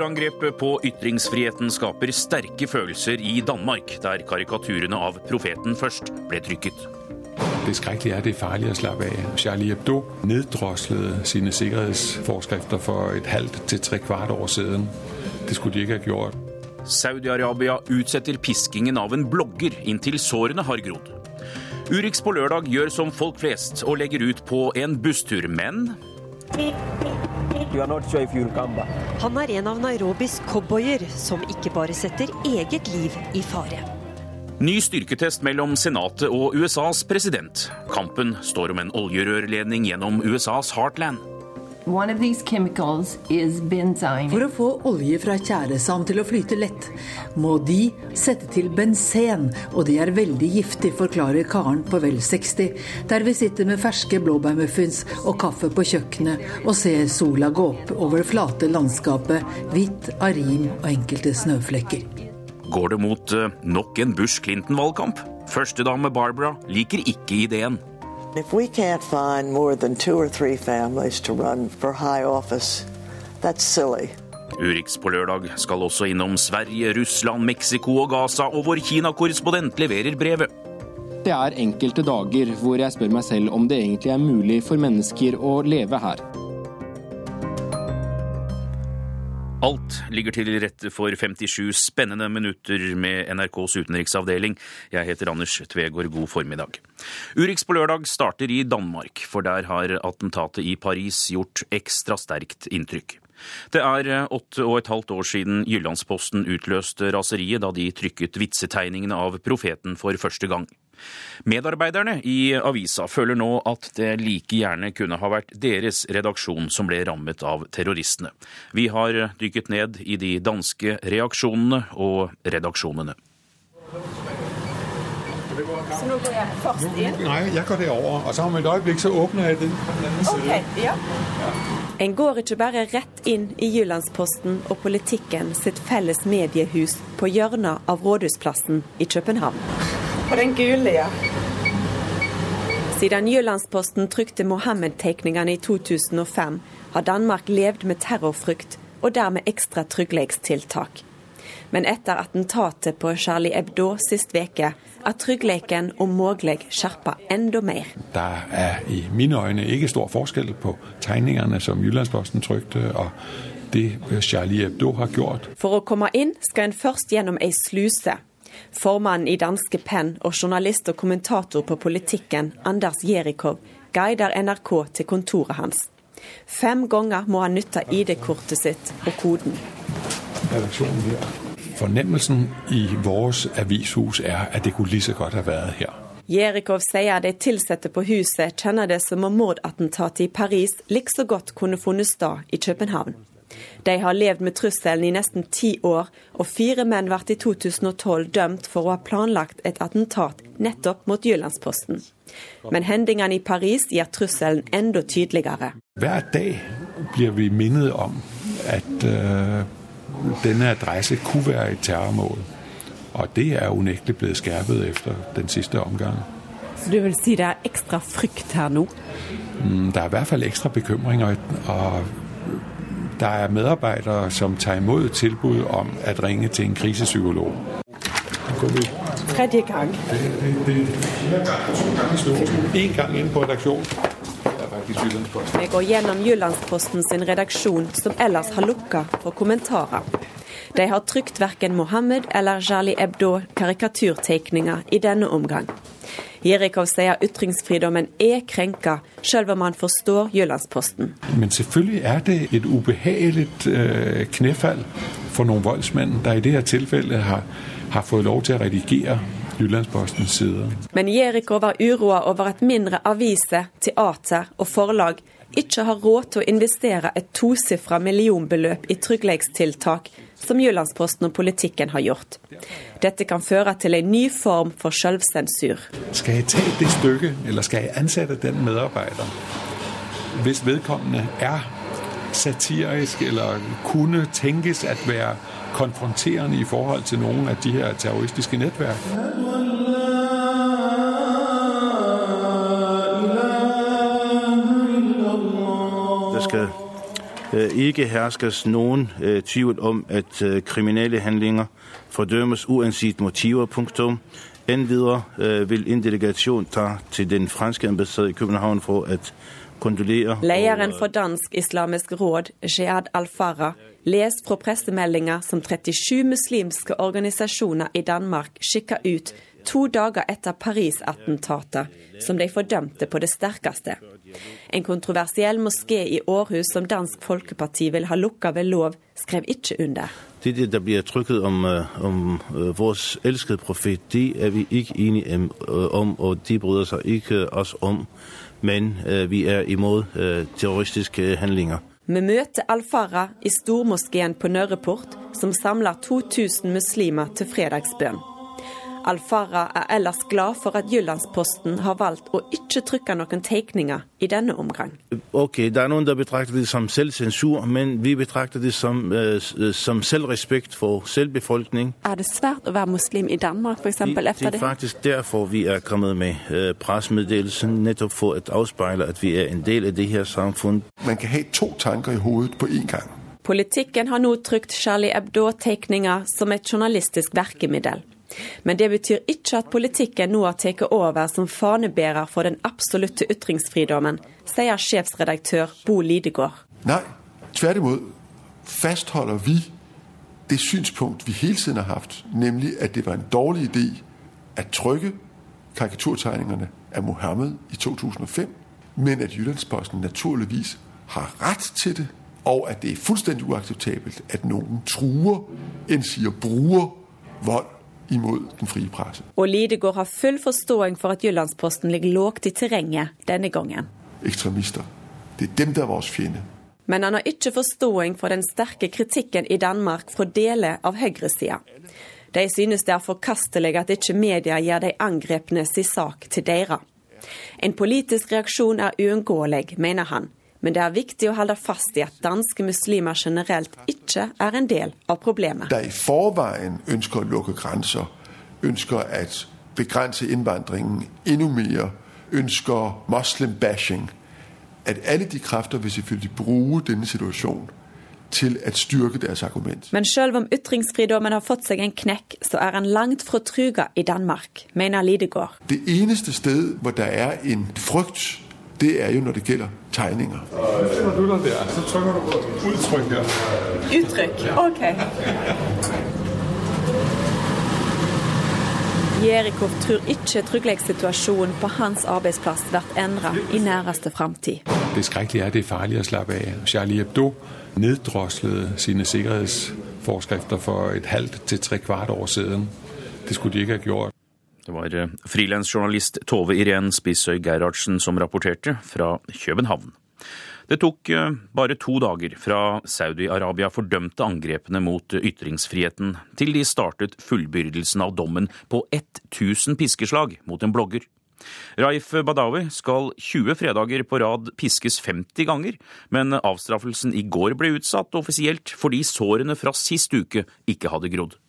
Terrorangrepet på ytringsfriheten skaper sterke følelser i Danmark, der karikaturene av profeten først ble trykket. Det skrekkelige er det er farlig å slappe av. Charlie Hebdo neddroslet sine sikkerhetsforskrifter for et halvt til tre kvart år siden. Det skulle de ikke ha gjort. Saudi-Arabia utsetter piskingen av en blogger inntil sårene har grodd. Urix på lørdag gjør som folk flest og legger ut på en busstur, men Han er en av Nairobis cowboyer som ikke bare setter eget liv i fare. Ny styrketest mellom Senatet og USAs president. Kampen står om en oljerørledning gjennom USAs heartland. One of these chemicals is benzene. For å få olje fra tjæresand til å flyte lett, må de sette til benzen, og det er veldig giftig, forklarer karen på vel 60, der vi sitter med ferske blåbærmuffins og kaffe på kjøkkenet og ser sola gå opp over det flate landskapet, hvitt av rim og enkelte snøflekker. Går det mot eh, nok en Bush-Clinton-valgkamp? Førstedame Barbara liker ikke ideen. If we can't find more than two or three families to run for high office, that's silly. Urix på lørdag skal også innom Sverige, Russland, Mexico og Gaza, og vår Kina-korrespondent leverer brevet. Det er enkelte dager hvor jeg spør meg selv om det egentlig er mulig for mennesker å leve her. Alt ligger til rette for 57 spennende minutter med NRKs utenriksavdeling. Jeg heter Anders Tvegård, god formiddag. Urix på lørdag starter i Danmark, for der har attentatet i Paris gjort ekstra sterkt inntrykk. Det er åtte og et halvt år siden Jyllandsposten utløste raseriet da de trykket vitsetegningene av profeten for første gang. Medarbeiderne i avisa føler nå at det like gjerne kunne ha vært deres redaksjon som ble rammet av terroristene. Vi har dykket ned i de danske reaksjonene og redaksjonene. Så nå går jeg først inn? Nei, jeg går derover, og så om et øyeblikk så åpner jeg den på den andre siden. Ok, ja. En går ikke bare rett inn i Jyllandsposten og Politikken sitt felles mediehus på hjørnet av Rådhusplassen i København. På den gule, ja. Siden Jyllandsposten trykte Mohammed-tegningene i 2005, har Danmark levd med terrorfrykt og dermed ekstra trygghetstiltak. Men etter attentatet på Charlie Hebdo sist veke er tryggheten om mulig skjerpa enda mer. Det er i mine øyne ikke stor forskjell på tegningene som Jyllandsposten trykte, og det Charlie Hebdo har gjort. For å komme inn skal en først gjennom ei sluse. Formannen i Danske Penn og journalist og kommentator på Politikken, Anders Jerikov, guider NRK til kontoret hans. Fem ganger må han nytte ID-kortet sitt og koden. Fornemmelsen i vårt avishus er at det kunne like så godt ha vært her. Jerikov sier de ansatte på huset kjenner det som om mordattentatet i Paris like så godt kunne funnet sted i København. De har levd med trusselen i nesten ti år, og fire menn ble i 2012 dømt for å ha planlagt et attentat nettopp mot Jyllandsposten. Men hendelsene i Paris gjør trusselen enda tydeligere. Hver dag blir vi minnet om at uh, denne adresse kunne være et terrormål. Og det er unektelig blitt skjerpet etter den siste omgangen. Så du vil si det er ekstra frykt her nå? Mm, det er i hvert fall ekstra bekymringer. og der er medarbeidere som tager imod tilbud om at ringe til en krisepsykolog. Tredje gang. Én gang inn på Jyllandsposten. Vi går gjennom Jyllandsposten sin redaksjon, som ellers har lukka for kommentarer. De har trykt verken Mohammed eller Charlie Hebdo karikaturtegninger i denne omgang. Jerikov sier ytringsfriheten er krenka, selv om han forstår Jyllandsposten. Men selvfølgelig er det et ubehagelig øh, knefall for noen voldsmenn der i dette tilfellet har, har fått lov til å redigere Jyllandspostens sider. Men Jerikov var uroa over at mindre aviser, teater og forlag ikke har råd til å investere et tosifra millionbeløp i trygghetstiltak som Jyllandsposten og Politikken har gjort. Dette kan føre til en ny form for selvsensur. Skal jeg ta det stykket, eller skal jeg ansette den medarbeideren hvis vedkommende er satirisk eller kunne tenkes å være konfronterende i forhold til noen av de her terroristiske nettverk? Det skal ikke herskes noen tvil om at kriminelle handlinger fordømmes uansett motiver. Punktum. Enn videre vil en delegasjon ta til den franske ambassade i København for å kondolere. Lederen for Dansk Islamisk Råd, Jihad al-Farah, leser fra pressemeldinger som 37 muslimske organisasjoner i Danmark skikka ut to dager etter Paris-attentatet, som de fordømte på det sterkeste. En kontroversiell moské i Århus som Dansk Folkeparti vil ha lukka ved lov, skrev ikke under. Det der blir trykket om, øh, om øh, vår elskede profet, det er vi ikke enige øh, om, og de bryr seg ikke oss om. Men vi er imot terroristiske handlinger. Vi møter Al-Farah i stormoskeen på Nørreport, som samler 2000 muslimer til fredagsbønn. Al-Farah er ellers glad for at Jyllandsposten har valgt å ikke trykke noen tegninger i denne omgang. Ok, Det er noen som betrakter det som selvsensur, men vi betrakter det som, uh, som selvrespekt for selvbefolkning. Er det svært å være muslim i Danmark, f.eks. det? Det er faktisk derfor vi er kommet med uh, pressemeddelelsen, nettopp for å avspeile at vi er en del av det her samfunnet. Man kan ha to tanker i hodet på én gang. Politikken har nå trykt Charlie Hebdo-tegninger som et journalistisk verkemiddel. Men det betyr ikke at politikken nå har tatt over som fanebærer for den absolutte ytringsfridommen, sier sjefsredaktør Bo Lidegård. Nei, tvert imot fastholder vi det synspunkt vi hele tiden har hatt, nemlig at det var en dårlig idé å trykke karikaturtegningene av Mohammed i 2005, men at Jyllandsposten naturligvis har rett til det, og at det er fullstendig uakseptabelt at noen truer, enn sier bruker vold imot den frie presse. Og Lidegård har full forståing for at Jyllandsposten ligger lågt i terrenget denne gangen. Ekstremister. Det er dem der er vår fiende. Men han har ikke forståing for den sterke kritikken i Danmark fra deler av høyresida. De synes det er forkastelig at ikke media gjør de angrepne sin sak til deres. En politisk reaksjon er uunngåelig, mener han men det er viktig å holde fast i at danske muslimer generelt ikke er en del av problemet. Der i forveien ønsker å lukke grenser, ønsker å begrense innvandringen enda mer, ønsker muslim-bashing, at alle de krefter vil selvfølgelig bruke denne situasjonen til å styrke deres argument. Men selv om ytringsfridommen har fått seg en knekk, så er han langt fra truga i Danmark, mener Lidegård. Det eneste sted hvor det er en frykt det er jo når det gjelder tegninger. Når du der, så trykker du på uttrykk her. Uttrykk, ok. Jerikov tror ikke trygghetssituasjonen på hans arbeidsplass blir endret i næreste framtid. Det skrekkelige er det er farlig å slappe av. Charlie Hebdo neddroslet sine sikkerhetsforskrifter for et halvt til tre kvart år siden. Det skulle de ikke ha gjort. Det var eh, frilansjournalist Tove Irén Spissøy Gerhardsen som rapporterte fra København. Det tok eh, bare to dager fra Saudi-Arabia fordømte angrepene mot ytringsfriheten, til de startet fullbyrdelsen av dommen på 1000 piskeslag mot en blogger. Raif Badawi skal 20 fredager på rad piskes 50 ganger, men avstraffelsen i går ble utsatt offisielt fordi sårene fra sist uke ikke hadde grodd.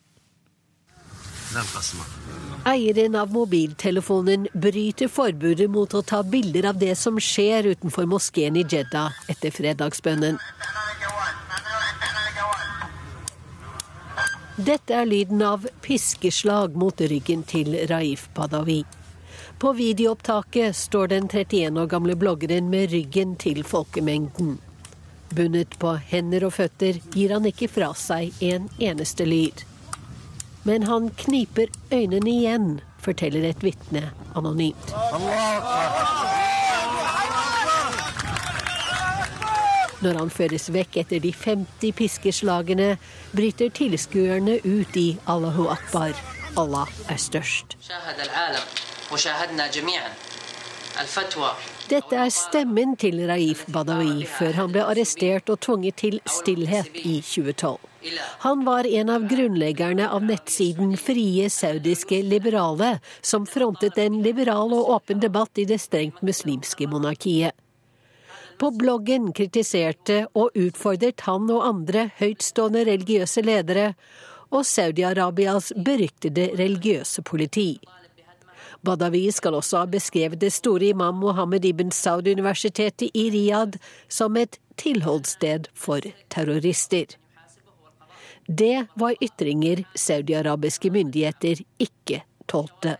Eieren av mobiltelefonen bryter forbudet mot å ta bilder av det som skjer utenfor moskeen i Jeddah etter fredagsbønnen. Dette er lyden av piskeslag mot ryggen til Raif Badawi. På videoopptaket står den 31 år gamle bloggeren med ryggen til folkemengden. Bundet på hender og føtter gir han ikke fra seg en eneste lyd. Men han kniper øynene igjen, forteller et vitne anonymt. Når han føres vekk etter de 50 piskeslagene, bryter tilskuerne ut i Allahu akbar. Allah er størst. Dette er stemmen til Raif Badawi før han ble arrestert og tvunget til stillhet i 2012. Han var en av grunnleggerne av nettsiden Frie saudiske liberale, som frontet en liberal og åpen debatt i det strengt muslimske monarkiet. På bloggen kritiserte og utfordret han og andre høytstående religiøse ledere og Saudi-Arabias beryktede religiøse politi. Badawi skal også ha beskrevet det store imam Mohammed ibn Saud-universitetet i Riyadh som et tilholdssted for terrorister. Det var ytringer saudiarabiske myndigheter ikke tålte.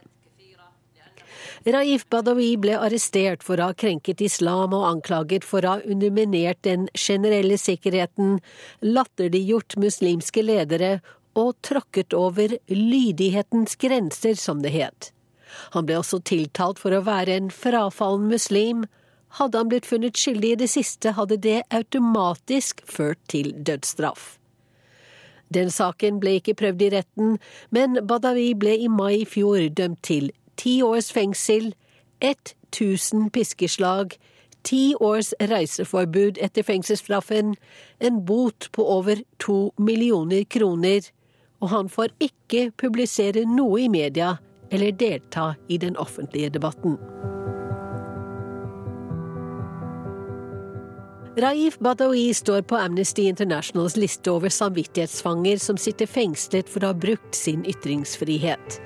Raif Badawi ble arrestert for å ha krenket islam og anklaget for å ha underminert den generelle sikkerheten, latterliggjort muslimske ledere og tråkket over lydighetens grenser, som det het. Han ble også tiltalt for å være en frafallen muslim. Hadde han blitt funnet skyldig i det siste, hadde det automatisk ført til dødsstraff. Den saken ble ikke prøvd i retten, men Badawi ble i mai i fjor dømt til ti års fengsel, 1000 piskeslag, ti års reiseforbud etter fengselsstraffen, en bot på over to millioner kroner, og han får ikke publisere noe i media eller delta i den offentlige debatten. Raif Badawi står på Amnesty Internationals liste over samvittighetsfanger som sitter fengslet for å ha brukt sin ytringsfrihet.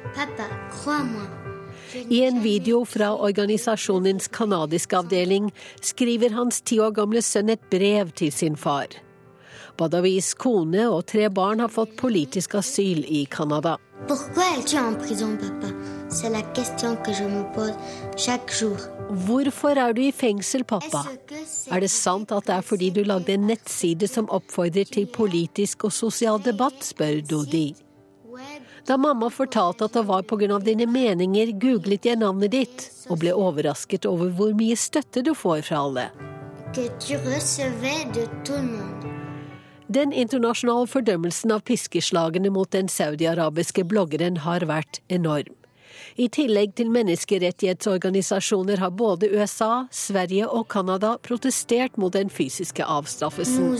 I en video fra organisasjonens kanadiske avdeling skriver hans ti år gamle sønn et brev til sin far. Badawis kone og tre barn har fått politisk asyl i Canada. Hvorfor er du i fengsel, pappa? Er det sant at det er fordi du lagde en nettside som oppfordrer til politisk og sosial debatt, spør Dodi. Da mamma fortalte at det var pga. dine meninger, googlet jeg navnet ditt og ble overrasket over hvor mye støtte du får fra alle. Den internasjonale fordømmelsen av piskeslagene mot den saudiarabiske bloggeren har vært enorm. I tillegg til menneskerettighetsorganisasjoner har både USA, Sverige og Canada protestert mot den fysiske avstraffelsen.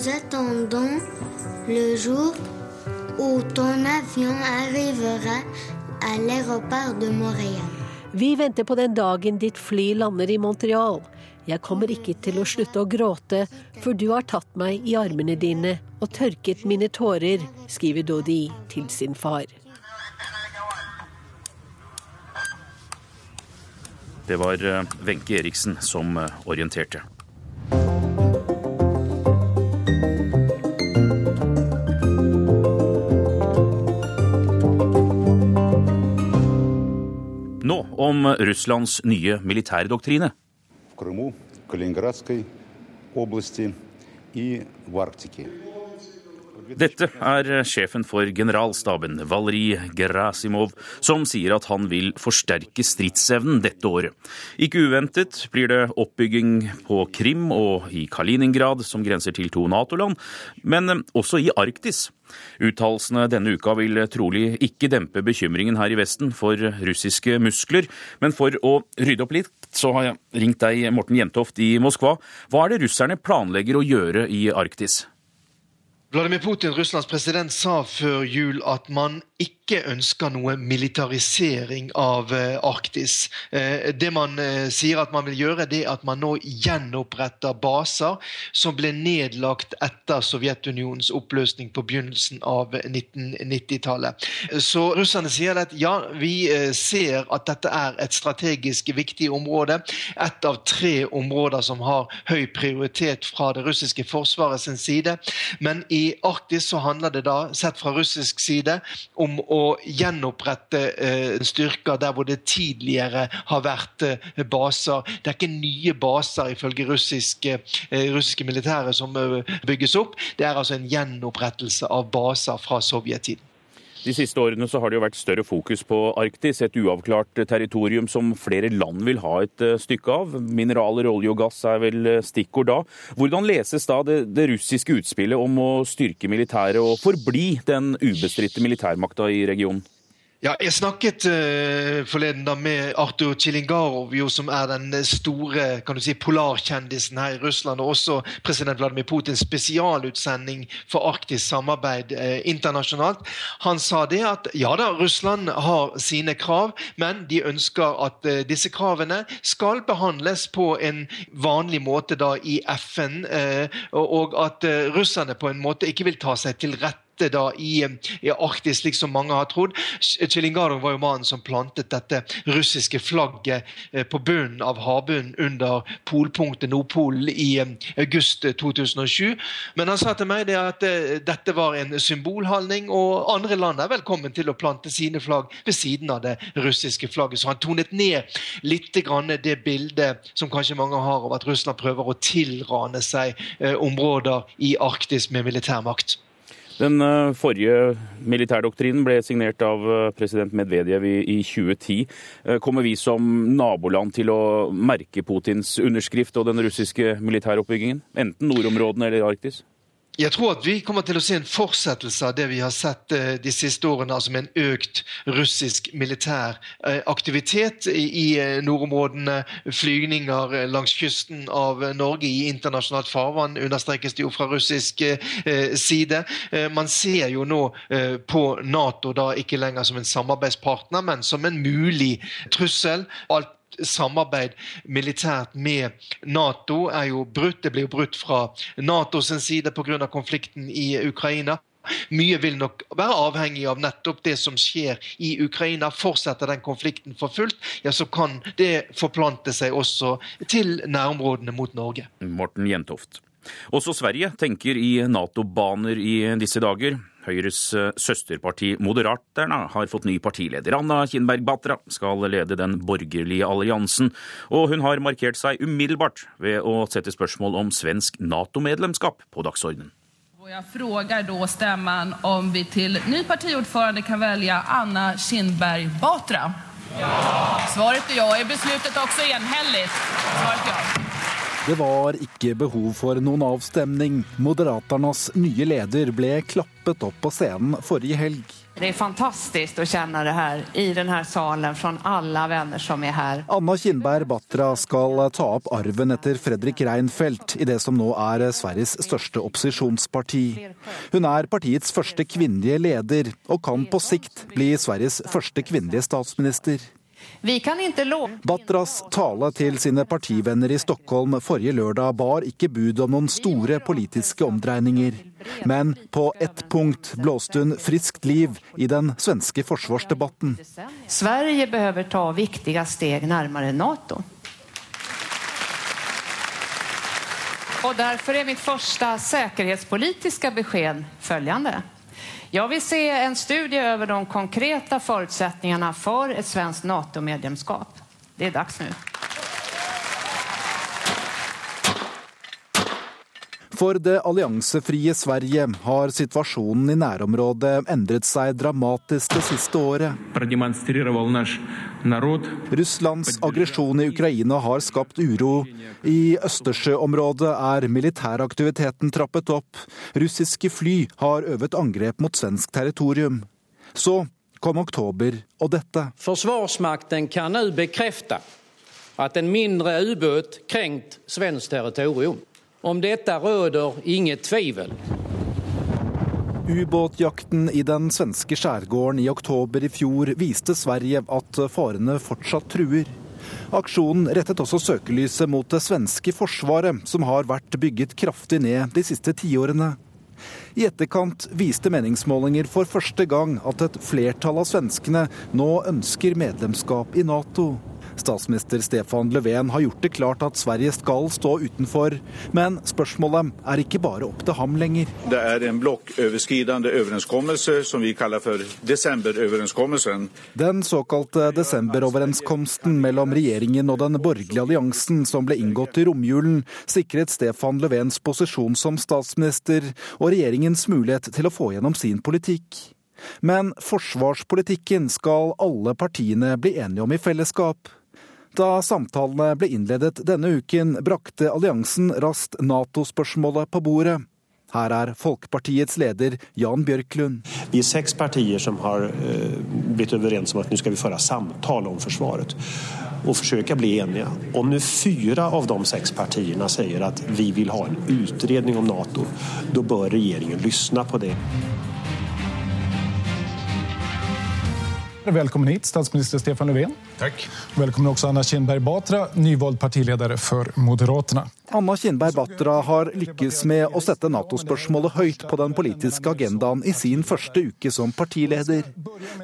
Vi venter på den dagen ditt fly lander i Montreal. Jeg kommer ikke til å slutte å gråte, for du har tatt meg i armene dine og tørket mine tårer, skriver Dodi til sin far. Det var eh, Wenche Eriksen som eh, orienterte. Nå om Russlands nye militærdoktrine. Dette er sjefen for generalstaben, Valerij Gerasimov, som sier at han vil forsterke stridsevnen dette året. Ikke uventet blir det oppbygging på Krim og i Kaliningrad, som grenser til to Nato-land, men også i Arktis. Uttalelsene denne uka vil trolig ikke dempe bekymringen her i Vesten for russiske muskler, men for å rydde opp litt, så har jeg ringt deg, Morten Jentoft i Moskva. Hva er det russerne planlegger å gjøre i Arktis? Vladimir Putin, Russlands president, sa før jul at man ikke ønsker noe militarisering av eh, Arktis. Eh, det man eh, sier at man vil gjøre, det er at man nå gjenoppretter baser som ble nedlagt etter Sovjetunionens oppløsning på begynnelsen av 1990-tallet. Så russerne sier at ja, vi ser at dette er et strategisk viktig område. Et av tre områder som har høy prioritet fra det russiske forsvaret sin side. Men i Arktis så handler det da, sett fra russisk side, om å gjenopprette eh, styrker der hvor det tidligere har vært eh, baser. Det er ikke nye baser ifølge russiske, eh, russiske militære som bygges opp. Det er altså en gjenopprettelse av baser fra sovjettiden. De siste årene så har det jo vært større fokus på Arktis, et uavklart territorium som flere land vil ha et eh, stykke av. Mineraler, olje og gass er vel eh, stikkord da. Hvordan leses da det, det russiske utspillet om å styrke militæret og forbli den ubestridte militærmakta i regionen? Ja, jeg snakket uh, forleden da med Arthur Chilingarov, jo, som er den store kan du si, polarkjendisen her i Russland, og også president Vladimir Putins spesialutsending for arktisk samarbeid uh, internasjonalt. Han sa det at ja da, Russland har sine krav, men de ønsker at uh, disse kravene skal behandles på en vanlig måte da i FN, og at russerne på en måte ikke vil ta seg til rette dette da i, i Arktis, slik som mange har trodd. Chilingarov var jo mannen som plantet dette russiske flagget på bunnen av havbunnen under polpunktet Nordpolen i august 2007. Men han sa til meg det at dette var en symbolhandling, og andre land er velkommen til å plante sine flagg ved siden av det russiske flagget. Så han tonet ned litt det bildet som kanskje mange har av at Russland prøver å tilrane seg eh, områder i Arktis med militærmakt. Den eh, forrige militærdoktrinen ble signert av eh, president Medvedev i, i 2010. Kommer vi som naboland til å merke Putins underskrift og den russiske militæroppbyggingen? Enten nordområdene eller Arktis? Jeg tror at vi kommer til å se en fortsettelse av det vi har sett eh, de siste årene, altså med en økt russisk militær eh, aktivitet i eh, nordområdene. Flygninger langs kysten av Norge i internasjonalt farvann, understrekes det jo fra russisk side. Man ser jo nå på Nato da ikke lenger som en samarbeidspartner, men som en mulig trussel. Alt samarbeid militært med Nato er jo brutt. Det blir jo brutt fra Natos side pga. konflikten i Ukraina. Mye vil nok være avhengig av nettopp det som skjer i Ukraina. Fortsetter den konflikten for fullt, ja, så kan det forplante seg også til nærområdene mot Norge. Morten Jentoft. Også Sverige tenker i Nato-baner i disse dager. Høyres eh, søsterparti Moderaterna har fått ny partileder. Anna Kinberg Batra skal lede den borgerlige alliansen, og hun har markert seg umiddelbart ved å sette spørsmål om svensk Nato-medlemskap på dagsordenen. Jeg spør da stemmen om vi til ny partiordfører kan velge Anna Kinberg Batra. Ja. Svaret er ja. Er besluttet også enhellig? Svaret ja. Det var ikke behov for noen avstemning. Moderaternas nye leder ble klappet opp på scenen forrige helg. Det er fantastisk å kjenne det her i denne salen fra alle venner som er her. Anna Kinberg Batra skal ta opp arven etter Fredrik Reinfeldt i det som nå er Sveriges største opposisjonsparti. Hun er partiets første kvinnelige leder, og kan på sikt bli Sveriges første kvinnelige statsminister. Batras tale til sine partivenner i Stockholm forrige lørdag bar ikke bud om noen store politiske omdreininger. Men på ett punkt blåste hun friskt liv i den svenske forsvarsdebatten. Sverige behøver ta viktige steg nærmere Nato. Og Derfor er mitt første sikkerhetspolitiske beskjed følgende. Jeg vil se en studie over de konkreta forutsetningene for et svensk Nato-medlemskap. Det er dags nå. For det alliansefrie Sverige har situasjonen i nærområdet endret seg dramatisk det siste året. Russlands aggresjon i Ukraina har skapt uro. I Østersjøområdet er militæraktiviteten trappet opp. Russiske fly har øvet angrep mot svensk territorium. Så kom oktober og dette. Forsvarsmakten kan nå bekrefte at en mindre ubåt krenkt svensk territorium. Om dette råder inget tvivel. Ubåtjakten i den svenske skjærgården i oktober i fjor viste Sverige at farene fortsatt truer. Aksjonen rettet også søkelyset mot det svenske forsvaret, som har vært bygget kraftig ned de siste tiårene. I etterkant viste meningsmålinger for første gang at et flertall av svenskene nå ønsker medlemskap i Nato. Statsminister Stefan Löfven har gjort det klart at Sverige skal stå utenfor. Men spørsmålet er ikke bare opp til ham lenger. Det er en blokkoverskridende overenskommelse som vi kaller for desemberoverenskommelsen. Den såkalte desemberoverenskomsten mellom regjeringen og den borgerlige alliansen som ble inngått i romjulen, sikret Stefan Löfvens posisjon som statsminister og regjeringens mulighet til å få gjennom sin politikk. Men forsvarspolitikken skal alle partiene bli enige om i fellesskap. Da samtalene ble innledet denne uken, brakte alliansen raskt Nato-spørsmålet på bordet. Her er Folkepartiets leder Jan Bjørklund. Vi er seks partier som har eh, blitt overens om at nå skal vi føre samtale om forsvaret og forsøke å bli enige. Om nå fire av de seks partiene sier at vi vil ha en utredning om Nato, da bør regjeringen lytte på det. Velkommen hit, statsminister Stefan Löfven. Takk. Velkommen også Anna Kinberg Batra, nyvalgt partileder for Moderaterna. Anna Kinberg Batra har lykkes med å sette Nato-spørsmålet høyt på den politiske agendaen i sin første uke som partileder.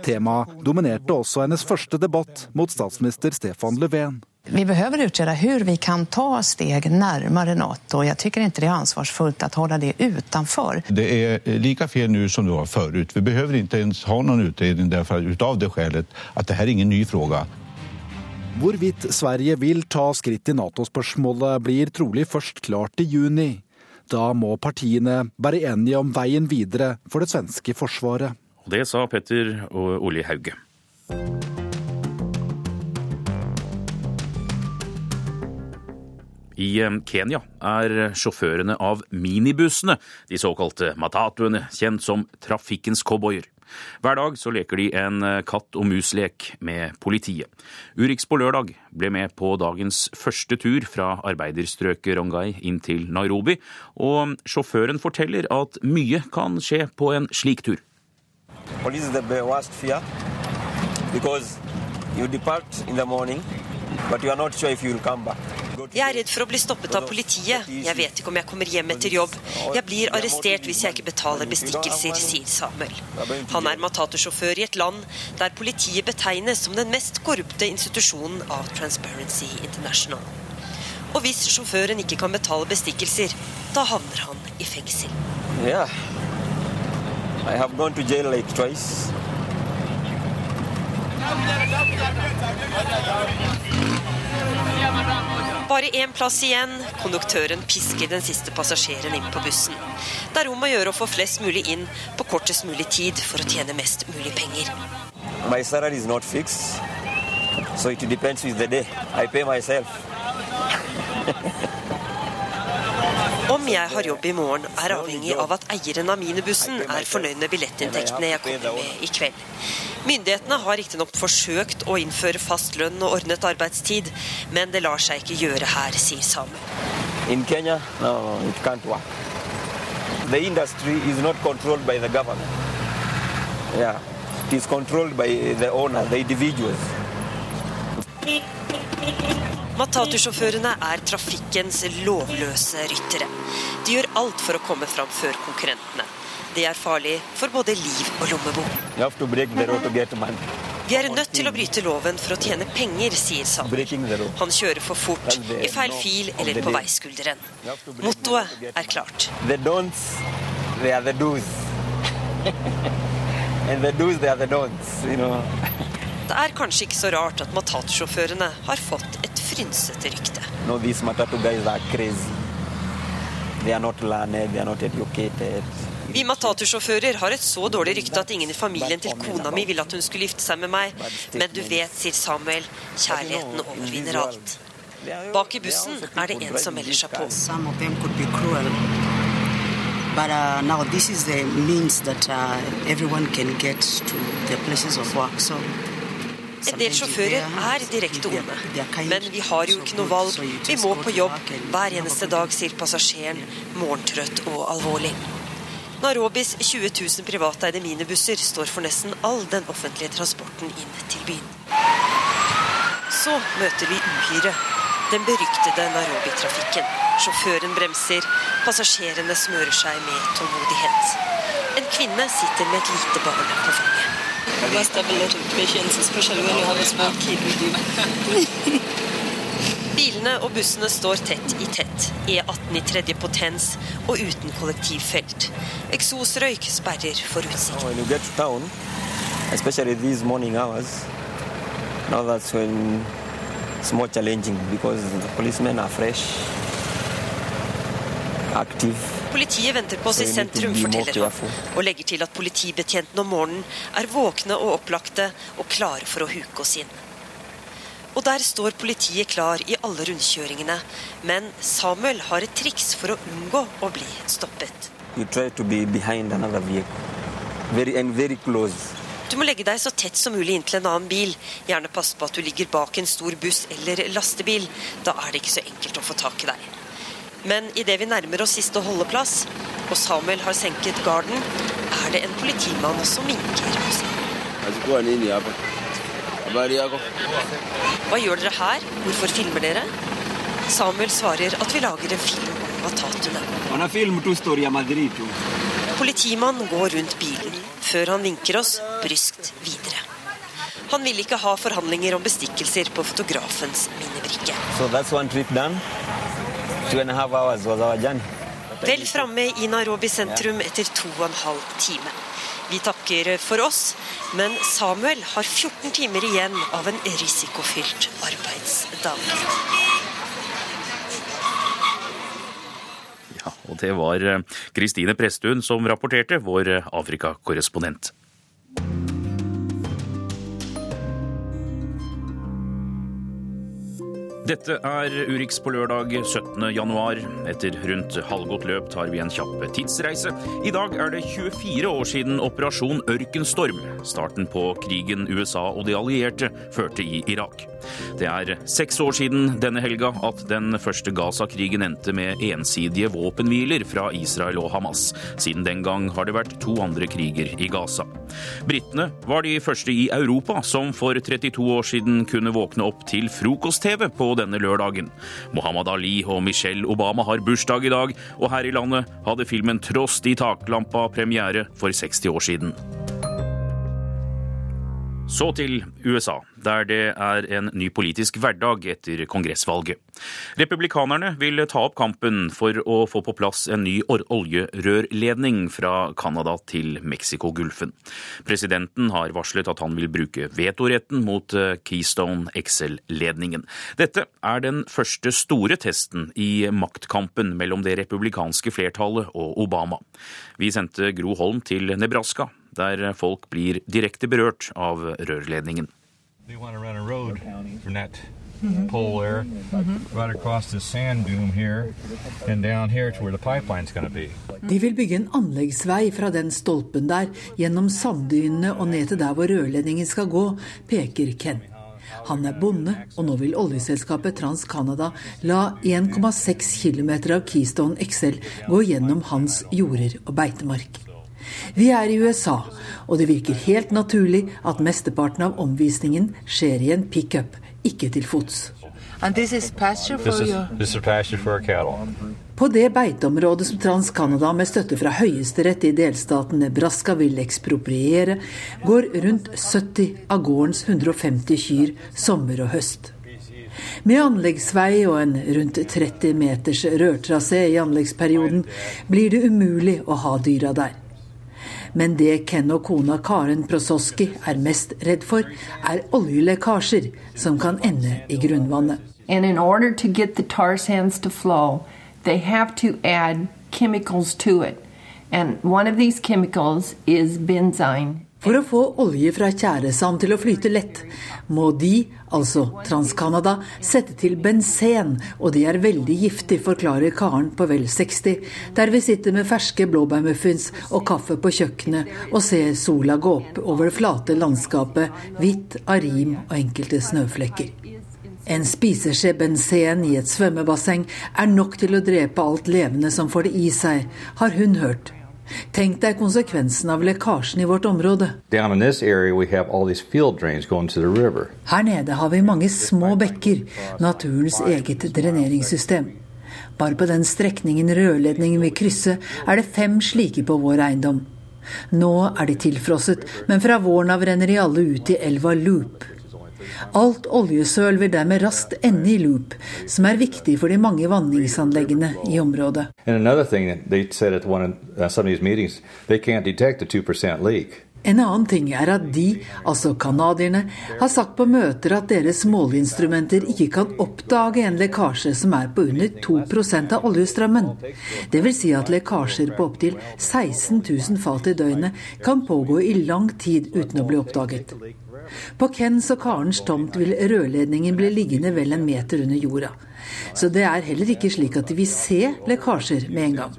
Temaet dominerte også hennes første debatt mot statsminister Stefan Löfven. Vi behöver utreda hur vi kan ta steg närmare Nato. Jag tycker inte det är ansvarsfullt att hålla det utanför. Det är lika fel nu som det var förut. Vi behöver inte ens ha någon utredning därför, utav det skälet att det här är ingen ny fråga. Hvorvidt Sverige vil ta skritt i Nato-spørsmålet, blir trolig først klart i juni. Da må partiene være enige om veien videre for det svenske forsvaret. Det sa Petter og Oli Hauge. I eh, Kenya er sjåførene av minibussene, de såkalte matatuene, kjent som trafikkens cowboyer. Hver dag så leker de en eh, katt og mus-lek med politiet. Urix på lørdag ble med på dagens første tur fra arbeiderstrøket Rongai inn til Nairobi, og sjåføren forteller at mye kan skje på en slik tur. Police is the worst fear because you depart in the but you are not sure if you will come back. Jeg er redd for å bli stoppet av politiet. Jeg vet ikke om jeg kommer hjem etter jobb. Jeg blir arrestert hvis jeg ikke betaler bestikkelser, sier Samuel. Han er matatorsjåfør i et land der politiet betegnes som den mest korrupte institusjonen av Transparency International. Og hvis sjåføren ikke kan betale bestikkelser, da havner han i fengsel. Yeah. I have gone to jail like twice. Bare én plass igjen. Konduktøren pisker den siste passasjeren inn på bussen. Det er om å gjøre å få flest mulig inn på kortest mulig tid for å tjene mest mulig penger. My salary is not fixed, so it depends with the day. I pay myself. Om jeg har jobb i morgen, er avhengig av at eieren av minibussen er fornøyd med billettinntektene jeg kommer med i kveld. Myndighetene har riktignok forsøkt å innføre fast lønn og ordnet arbeidstid, men det lar seg ikke gjøre her, sier Sam. In Kenya, no, it can't work. The industry is not controlled by the government. Yeah, it is controlled by the owner, the individuals. Matatusjåførene er trafikkens lovløse ryttere. De gjør alt for å komme fram før konkurrentene. Det er farlig for både liv og lommebok. Vi er nødt til å bryte loven for å tjene penger, sier road. Han kjører for fort, i feil fil eller på veiskulderen. Mottoet er klart. The don'ts, they are the do's. And the do's, they are the don'ts, you know. Det er kanskje ikke så rart at matatusjåførene har fått et frynsete rykte. No, these Matatu guys are crazy. They are not learned, they are not educated. Vi matatusjåfører har et så dårlig rykte at ingen i familien til kona mi ville at hun skulle gifte seg med meg. Men du vet, sier Samuel, kjærligheten overvinner alt. Bak i bussen er det en som melder seg på. But uh, now this is the means that uh, everyone can get to their places of work. So En del sjåfører er direkte onde, men vi har jo ikke noe valg. Vi må på jobb hver eneste dag, sier passasjeren, morgentrøtt og alvorlig. Nairobis 20 000 privateide minibusser står for nesten all den offentlige transporten inn til byen. Så møter vi uhyret, den beryktede Nairobi-trafikken. Sjåføren bremser, passasjerene smører seg med tålmodighet. En kvinne sitter med et lite barn på fanget. You must have a lot of patience, especially when you have a. Bilene og bussene står tett i tett. E18 i tredje potens og uten kollektivfelt. Eksosrøyk sperrer for utsikten. Especially these morning hours, now that's when it's more challenging because the policemen are fresh, active. Politiet venter på oss i sentrum, forteller han, og legger til at politibetjentene om morgenen er våkne og opplagte og klare for å huke oss inn. Og der står politiet klar i alle rundkjøringene, men Samuel har et triks for å unngå å bli stoppet. You try to be behind another vehicle, very very. Du må legge deg så tett som mulig inntil en annen bil. Gjerne passe på at du ligger bak en stor buss eller lastebil. Da er det ikke så enkelt å få tak i deg. Men idet vi nærmer oss siste holdeplass, og Samuel har senket garden, er det en politimann som vinker oss inn. Hva gjør dere her? Hvorfor filmer dere? Samuel svarer at vi lager en film om matatene. Politimannen går rundt bilen, før han vinker oss bryskt videre. Han vil ikke ha forhandlinger om bestikkelser på fotografens minnebrikke. So. Vel framme i Nairobi sentrum etter to og en halv time. Vi takker for oss, men Samuel har 14 timer igjen av en risikofylt arbeidsdag. Ja, og det var eh, Kristine Presttun som rapporterte, vår Afrikakorrespondent. Dette er Urix på lørdag 17. januar. Etter rundt halvgått løp tar vi en kjapp tidsreise. I dag er det 24 år siden operasjon Ørkenstorm, starten på krigen USA og de allierte førte i Irak. Det er seks år siden denne helga at den første Gaza-krigen endte med ensidige våpenhviler fra Israel og Hamas. Siden den gang har det vært to andre kriger i Gaza. Britene var de første i Europa som for 32 år siden kunne våkne opp til frokost-TV på denne lørdagen. Mohammed Ali og Michelle Obama har bursdag i dag, og her i landet hadde filmen Tross de taklampa premiere for 60 år siden. Så til USA, der det er en ny politisk hverdag etter kongressvalget. Republikanerne vil ta opp kampen for å få på plass en ny oljerørledning fra Canada til Mexicogolfen. Presidenten har varslet at han vil bruke vetoretten mot eh, Keystone XL-ledningen. Dette er den første store testen i maktkampen mellom det republikanske flertallet og Obama. Vi sendte Gro Holm til Nebraska der folk blir direkte berørt av rørledningen. pole there, right across this sand dune here, and down here to where the pipeline's going to be. De vil bygge en anleggsvei fra den stolpen der, gjennom sanddynene og ned til der hvor rørledningen skal gå, peker Ken. Han er bonde, og nå vil oljeselskapet TransCanada la 1,6 km av Keystone XL gå gjennom hans jorder og beitemark. Vi er i USA, og det virker helt naturlig at mesteparten av omvisningen skjer i en pickup, ikke til fots. This is, this is pasture for our. På det beiteområdet som TransCanada med støtte fra Høyesterett i delstaten Nebraska vil ekspropriere, går rundt 70 av gårdens 150 kyr sommer og høst. Med anleggsvei og en rundt 30 meters rørtrasé i anleggsperioden blir det umulig å ha dyra der. Men det Ken og kona Karen Prososki er mest redd for, er oljelekkasjer som kan ende i grunnvannet. And in order to get the tar sands to flow, they have to add chemicals to it. And one of these chemicals is benzine. For å få olje fra tjæresand til å flyte lett, må de, altså TransCanada, sette til bensin, og det er veldig giftig, forklarer Karen på vel 60, der vi sitter med ferske blåbærmuffins og kaffe på kjøkkenet og ser sola gå opp over det flate landskapet, hvitt av rim og enkelte snøflekker. En spiseskje bensin i et svømmebasseng er nok til å drepe alt levende som får det i seg, har hun hørt. Tenk deg konsekvensen av lekkasjen i vårt område. Her nede har vi mange små bekker, naturens eget dreneringssystem. Bare på den strekningen rørledningen vil krysse, er det fem slike på vår eiendom. Nå er de tilfrosset, men fra våren av renner de alle ut i elva Loop. Alt oljesøl vil dermed raskt ende i loop, som er viktig for de mange vanningsanleggene i området. En annen ting er at de, altså canadierne, har sagt på møter at deres måleinstrumenter ikke kan oppdage en lekkasje som er på under 2% av oljestrømmen. Dvs. Si at lekkasjer på opptil 16 000 fat i døgnet kan pågå i lang tid uten å bli oppdaget. På Kens og Karens tomt vil rørledningen bli liggende vel en meter under jorda. Så det er heller ikke slik at de vil se lekkasjer med en gang.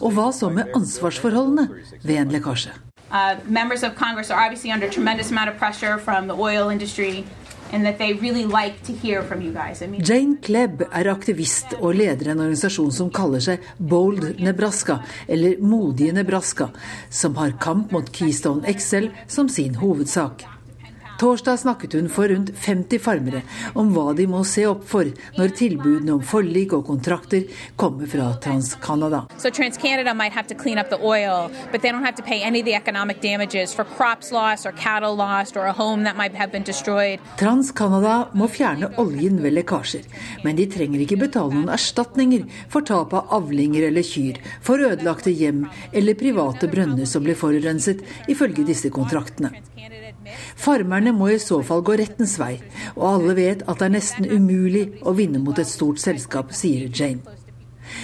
Og hva så med ansvarsforholdene ved en lekkasje? Uh, members of Congress are obviously under tremendous amount of pressure from the oil industry. Really like I mean, Jane Klebb er aktivist og leder en organisasjon som kaller seg Bold Nebraska, eller Modige Nebraska, som har kamp mot Keystone XL som sin hovedsak. Torsdag snakket hun for rundt 50 farmere om hva de må se opp for når tilbudene om forlik og kontrakter kommer fra TransCanada. So Trans oil. TransCanada må fjerne oljen ved lekkasjer, men de trenger ikke betale noen erstatninger for tap av avlinger eller kyr, for ødelagte hjem eller private brønner som blir forurenset, ifølge disse kontraktene. Farmerne må i så fall gå rettens vei, og alle vet at det er nesten umulig å vinne mot et stort selskap, sier Jane.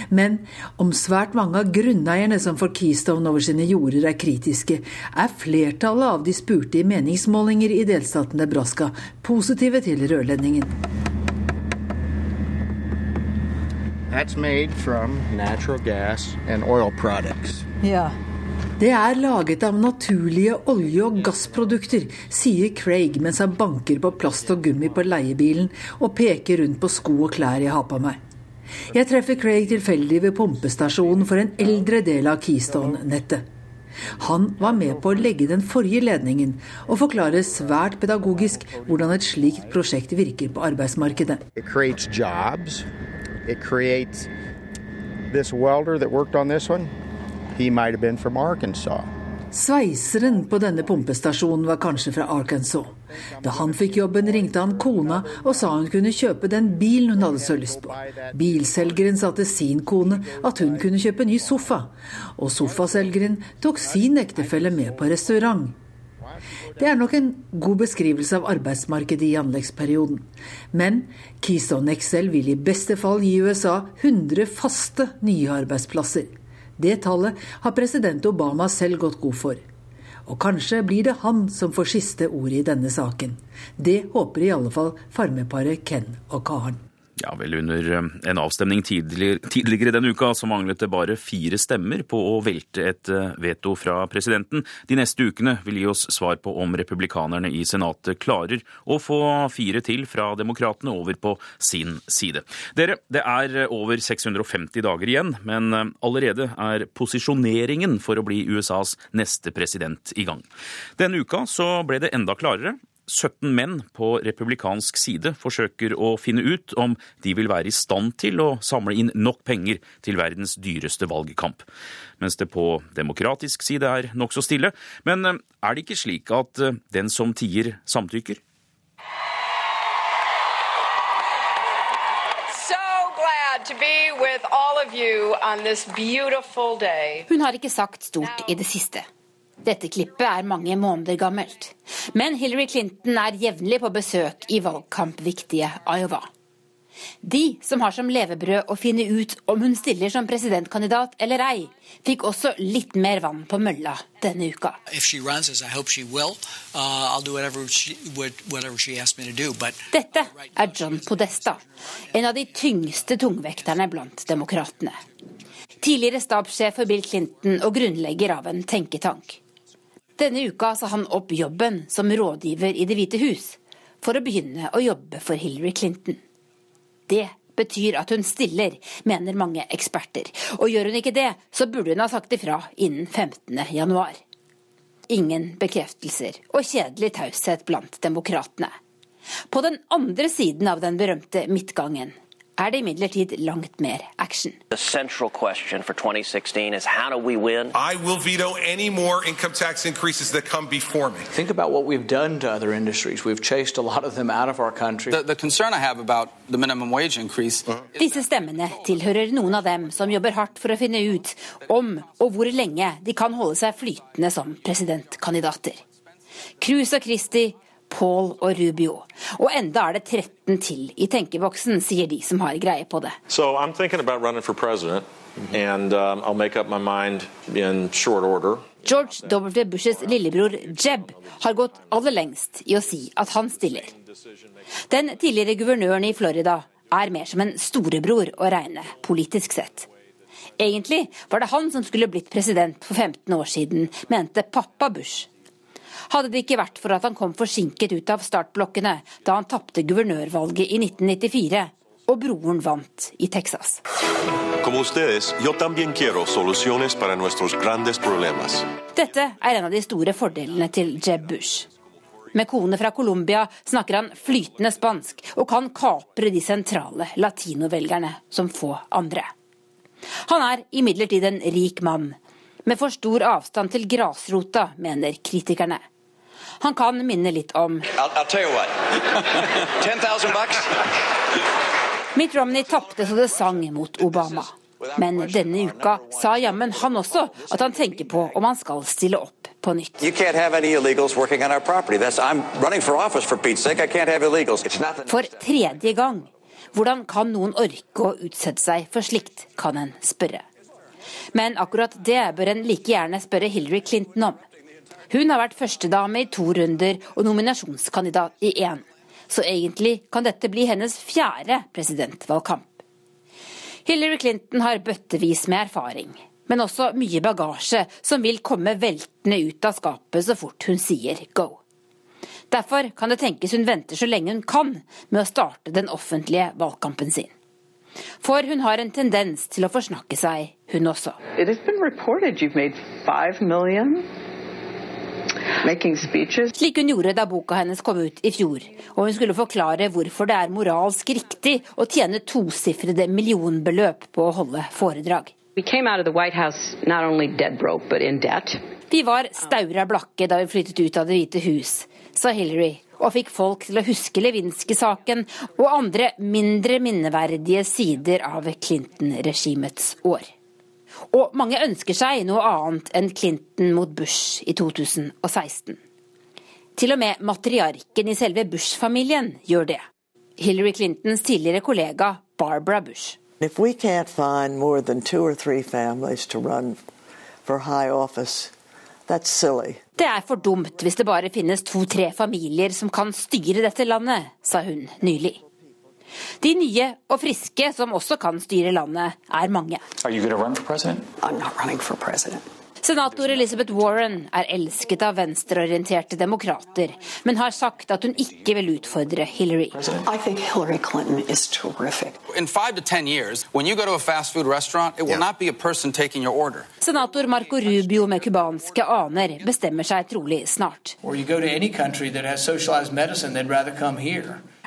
Men om svært mange av grunneierne som får Keystone over sine jorder er kritiske, er flertallet av de spurte i meningsmålinger i delstaten Nebraska positive til rørledningen. That's made from natural gas and oil products. Ja. Det er laget av naturlige olje- og gassprodukter, sier Craig mens han banker på plast og gummi på leiebilen og peker rundt på sko og klær jeg har på meg. Jeg treffer Craig tilfeldig ved pumpestasjonen for en eldre del av Keystone-nettet. Han var med på å legge den forrige ledningen, og forklarer svært pedagogisk hvordan et slikt prosjekt virker på arbeidsmarkedet. It Sveiseren på denne pumpestasjonen var kanskje fra Arkansas. Da han fikk jobben, ringte han kona og sa hun kunne kjøpe den bilen hun hadde så lyst på. Bilselgeren sa til sin kone at hun kunne kjøpe ny sofa, og sofaselgeren tok sin ektefelle med på restaurant. Det er nok en god beskrivelse av arbeidsmarkedet i anleggsperioden. Men Keystone XL vil i beste fall gi USA 100 faste nye arbeidsplasser. Det tallet har president Obama selv gått god for. Og kanskje blir det han som får siste ordet i denne saken. Det håper i alle fall farmeparet Ken og Karen. Ja, vel Under eh, en avstemning tidligere, tidligere denne uka så manglet det bare fire stemmer på å velte et eh, veto fra presidenten. De neste ukene vil gi oss svar på om republikanerne i Senatet klarer å få fire til fra demokratene over på sin side. Dere, det er eh, over 650 dager igjen, men allerede er posisjoneringen for å bli USAs neste president i gang. Denne uka så ble det enda klarere. 17 menn på republikansk side forsøker å finne ut om de vil være i stand til å samle inn nok penger til verdens dyreste valgkamp. Mens det på demokratisk side er nokså stille. Men eh, er det ikke slik at eh, den som tier, samtykker? Hun har ikke sagt stort i det siste. Dette klippet er mange måneder gammelt. Men Hillary Clinton er jevnlig på besøk i valgkampviktige Iowa. De som har som levebrød å finne ut om hun stiller som presidentkandidat eller ei, fikk også litt mer vann på mølla denne uka. Dette er John Podesta, en av de tyngste tungvekterne blant demokratene. Tidligere stabssjef for Bill Clinton og grunnlegger av en tenketank. Denne uka sa han opp jobben som rådgiver i Det hvite hus, for å begynne å jobbe for Hillary Clinton. Det betyr at hun stiller, mener mange eksperter. Og gjør hun ikke det, så burde hun ha sagt ifra innen 15. januar. Ingen bekreftelser og kjedelig taushet blant demokratene. På den andre siden av den berømte midtgangen er det imidlertid langt mer action. The central question for 2016 is how do we win? I will veto any more income tax increases that come before me. Think about what we've done to other industries. We've chased a lot of them out of our country. The, the concern I have about the minimum wage increase Disse stemmene tilhører noen av dem som jobber hardt for å finne ut om og hvor lenge de kan holde seg flytende som presidentkandidater. Cruz og Christie Paul og Rubio. Og enda er det 13 til i tenkeboksen, sier de som har greie på det. So I'm thinking about running for president, and um, I'll make up my mind in short order. George W. Bushes lillebror Jeb har gått aller lengst i å si at han stiller. Den tidligere guvernøren i Florida er mer som en storebror å regne, politisk sett. Egentlig var det han som skulle blitt president for 15 år siden, mente pappa Bush. Hadde det ikke vært for at han kom forsinket ut av startblokkene da han tapte guvernørvalget i 1994 og broren vant i Texas. Dette er en av de store fordelene til Jeb Bush. Med kone fra Colombia snakker han flytende spansk og kan kapre de sentrale latinovelgerne som få andre. Han er imidlertid en rik mann, med for stor avstand til grasrota, mener kritikerne. Han kan minne litt om Mitt Romney tapte så det sang mot Obama. Men denne uka sa jammen han også at han tenker på om han skal stille opp på nytt. For tredje gang. Hvordan kan noen orke å utsette seg for slikt, kan en spørre. Men akkurat det bør en like gjerne spørre Hillary Clinton om. Hun har vært førstedame i to runder og nominasjonskandidat i én. Så egentlig kan dette bli hennes fjerde presidentvalgkamp. Hillary Clinton har bøttevis med erfaring, men også mye bagasje som vil komme veltende ut av skapet så fort hun sier go. Derfor kan det tenkes hun venter så lenge hun kan med å starte den offentlige valgkampen sin. For hun har en tendens til å forsnakke seg, hun også. It has been reported you've made five million slik hun gjorde da boka hennes kom ut i fjor, og hun skulle forklare hvorfor det er moralsk riktig å tjene tosifrede millionbeløp på å holde foredrag. Vi var staura blakke da vi flyttet ut av Det hvite hus, sa Hillary, og fikk folk til å huske Lewinsky-saken og andre mindre minneverdige sider av Clinton-regimets år. Og mange ønsker seg noe annet enn Clinton mot Bush i 2016. Til og med matriarken i selve Bush-familien gjør det. Hillary Clintons tidligere kollega Barbara Bush. If we can't find more than two or three families to run for high office, that's silly. Det er for dumt hvis det bare finnes to-tre familier som kan styre dette landet, sa hun nylig. De nye og friske som også kan styre landet, er mange. Senator Elizabeth Warren er elsket av venstreorienterte demokrater, men har sagt at hun ikke vil utfordre Hillary. Hillary Senator Marco Rubio med cubanske aner bestemmer seg trolig snart.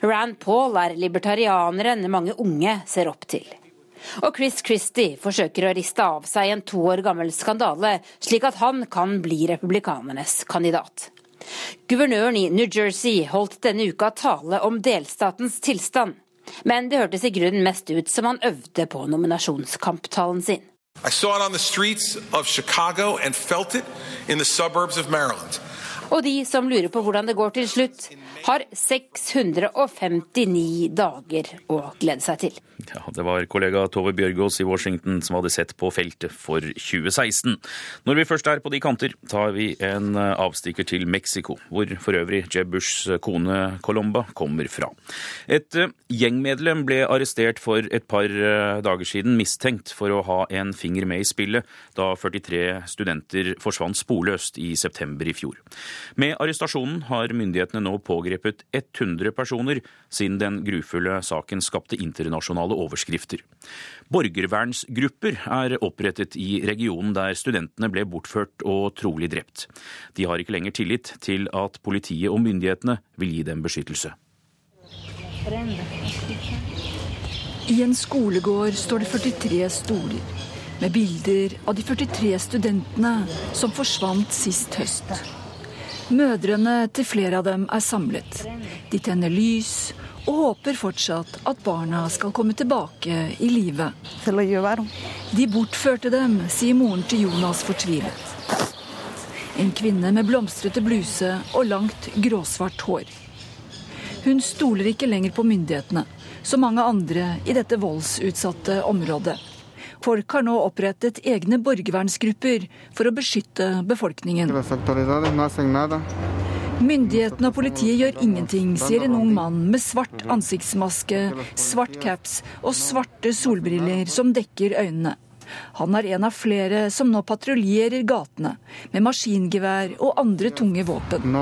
Rand Paul er libertarianeren mange unge ser opp til. Og Chris Christie forsøker å riste av seg en to år gammel skandale, slik at han kan bli republikanernes kandidat. Guvernøren i New Jersey holdt denne uka tale om delstatens tilstand. Men det hørtes i grunnen mest ut som han øvde på nominasjonskamptalen sin. I saw it on the streets of Chicago and felt it in the suburbs of Maryland. Og de som lurer på hvordan det går til slutt, har 659 dager å glede seg til. Ja, Det var kollega Tove Bjørgaas i Washington som hadde sett på feltet for 2016. Når vi først er på de kanter, tar vi en avstikker til Mexico, hvor for øvrig Jeb Bushs kone Colomba kommer fra. Et eh, gjengmedlem ble arrestert for et par eh, dager siden, mistenkt for å ha en finger med i spillet da 43 studenter forsvant sporløst i september i fjor. Med arrestasjonen har myndighetene nå pågrepet 100 personer, siden den grufulle saken skapte internasjonale overskrifter. Borgervernsgrupper er opprettet i regionen der studentene ble bortført og trolig drept. De har ikke lenger tillit til at politiet og myndighetene vil gi dem beskyttelse. I en skolegård står det 43 stoler med bilder av de 43 studentene som forsvant sist høst. Mødrene til flere av dem er samlet. De tenner lys og håper fortsatt at barna skal komme tilbake i live. De bortførte dem, sier moren til Jonas fortvilet. En kvinne med blomstrete bluse og langt gråsvart hår. Hun stoler ikke lenger på myndighetene, som mange andre i dette voldsutsatte området. Folk har nå opprettet egne borgervernsgrupper for å beskytte befolkningen. Myndighetene og politiet gjør ingenting, sier en ung mann med svart ansiktsmaske, svart caps og svarte solbriller som dekker øynene. Han er en av flere som nå patruljerer gatene med maskingevær og andre tunge våpen.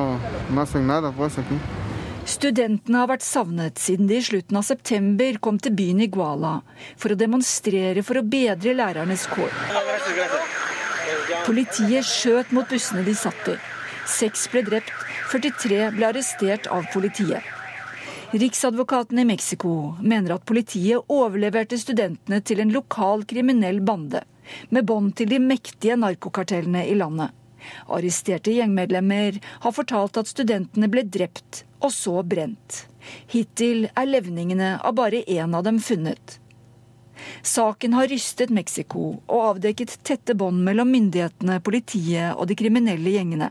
Studentene har vært savnet siden de i slutten av september kom til byen Iguala for å demonstrere for å bedre lærernes kår. Politiet skjøt mot bussene de satt i. Seks ble drept, 43 ble arrestert av politiet. Riksadvokaten i Mexico mener at politiet overleverte studentene til en lokal kriminell bande, med bånd til de mektige narkokartellene i landet. Arresterte gjengmedlemmer har fortalt at studentene ble drept og så brent. Hittil er levningene av bare én av dem funnet. Saken har rystet Mexico og avdekket tette bånd mellom myndighetene, politiet og de kriminelle gjengene.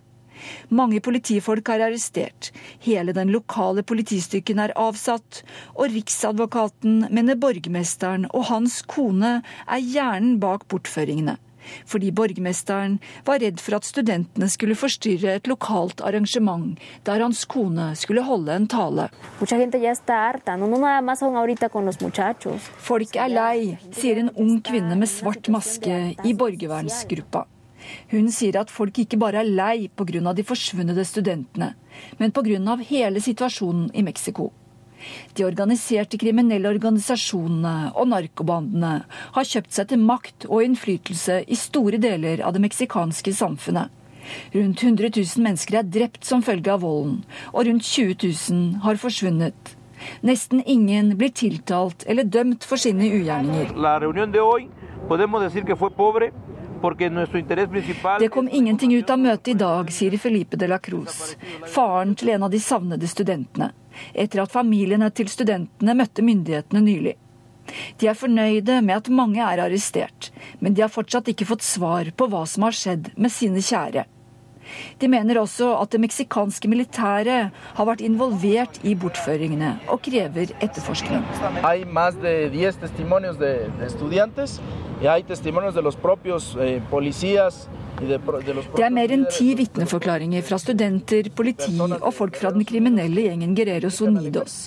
Mange politifolk er arrestert, hele den lokale politistyrken er avsatt, og Riksadvokaten mener borgermesteren og hans kone er hjernen bak bortføringene. Fordi borgermesteren var redd for at studentene skulle forstyrre et lokalt arrangement der hans kone skulle holde en tale. Folk er lei, sier en ung kvinne med svart maske i borgervernsgruppa. Hun sier at folk ikke bare er lei pga. de forsvunne studentene, men pga. hele situasjonen i Mexico. De organiserte kriminelle organisasjonene og narkobandene har kjøpt seg til makt og innflytelse i store deler av det meksikanske samfunnet. Rundt 100 000 mennesker er drept som følge av volden, og rundt 20 000 har forsvunnet. Nesten ingen blir tiltalt eller dømt for sine ugjerninger. Det kom ingenting ut av møtet i dag, sier Felipe de la Cruz, faren til en av de savnede studentene, etter at familiene til studentene møtte myndighetene nylig. De er fornøyde med at mange er arrestert, men de har fortsatt ikke fått svar på hva som har skjedd med sine kjære. De mener også at det meksikanske militæret har vært involvert i bortføringene, og krever etterforskning. Det er mer enn ti vitneforklaringer fra studenter, politi og folk fra den kriminelle gjengen Guerreros Unidos,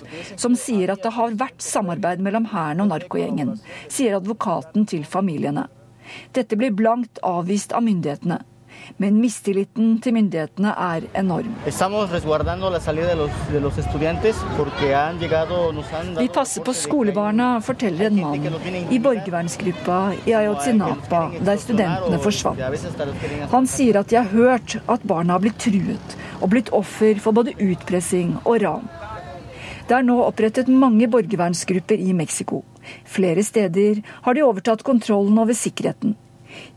som sier at det har vært samarbeid mellom hæren og narkogjengen, sier advokaten til familiene. Dette blir blankt avvist av myndighetene. Men mistilliten til myndighetene er enorm. Vi passer på skolebarna, forteller en mann i borgervernsgruppa i Ayotzinapa, der studentene forsvant. Han sier at de har hørt at barna har blitt truet og blitt offer for både utpressing og ran. Det er nå opprettet mange borgervernsgrupper i Mexico. Flere steder har de overtatt kontrollen over sikkerheten.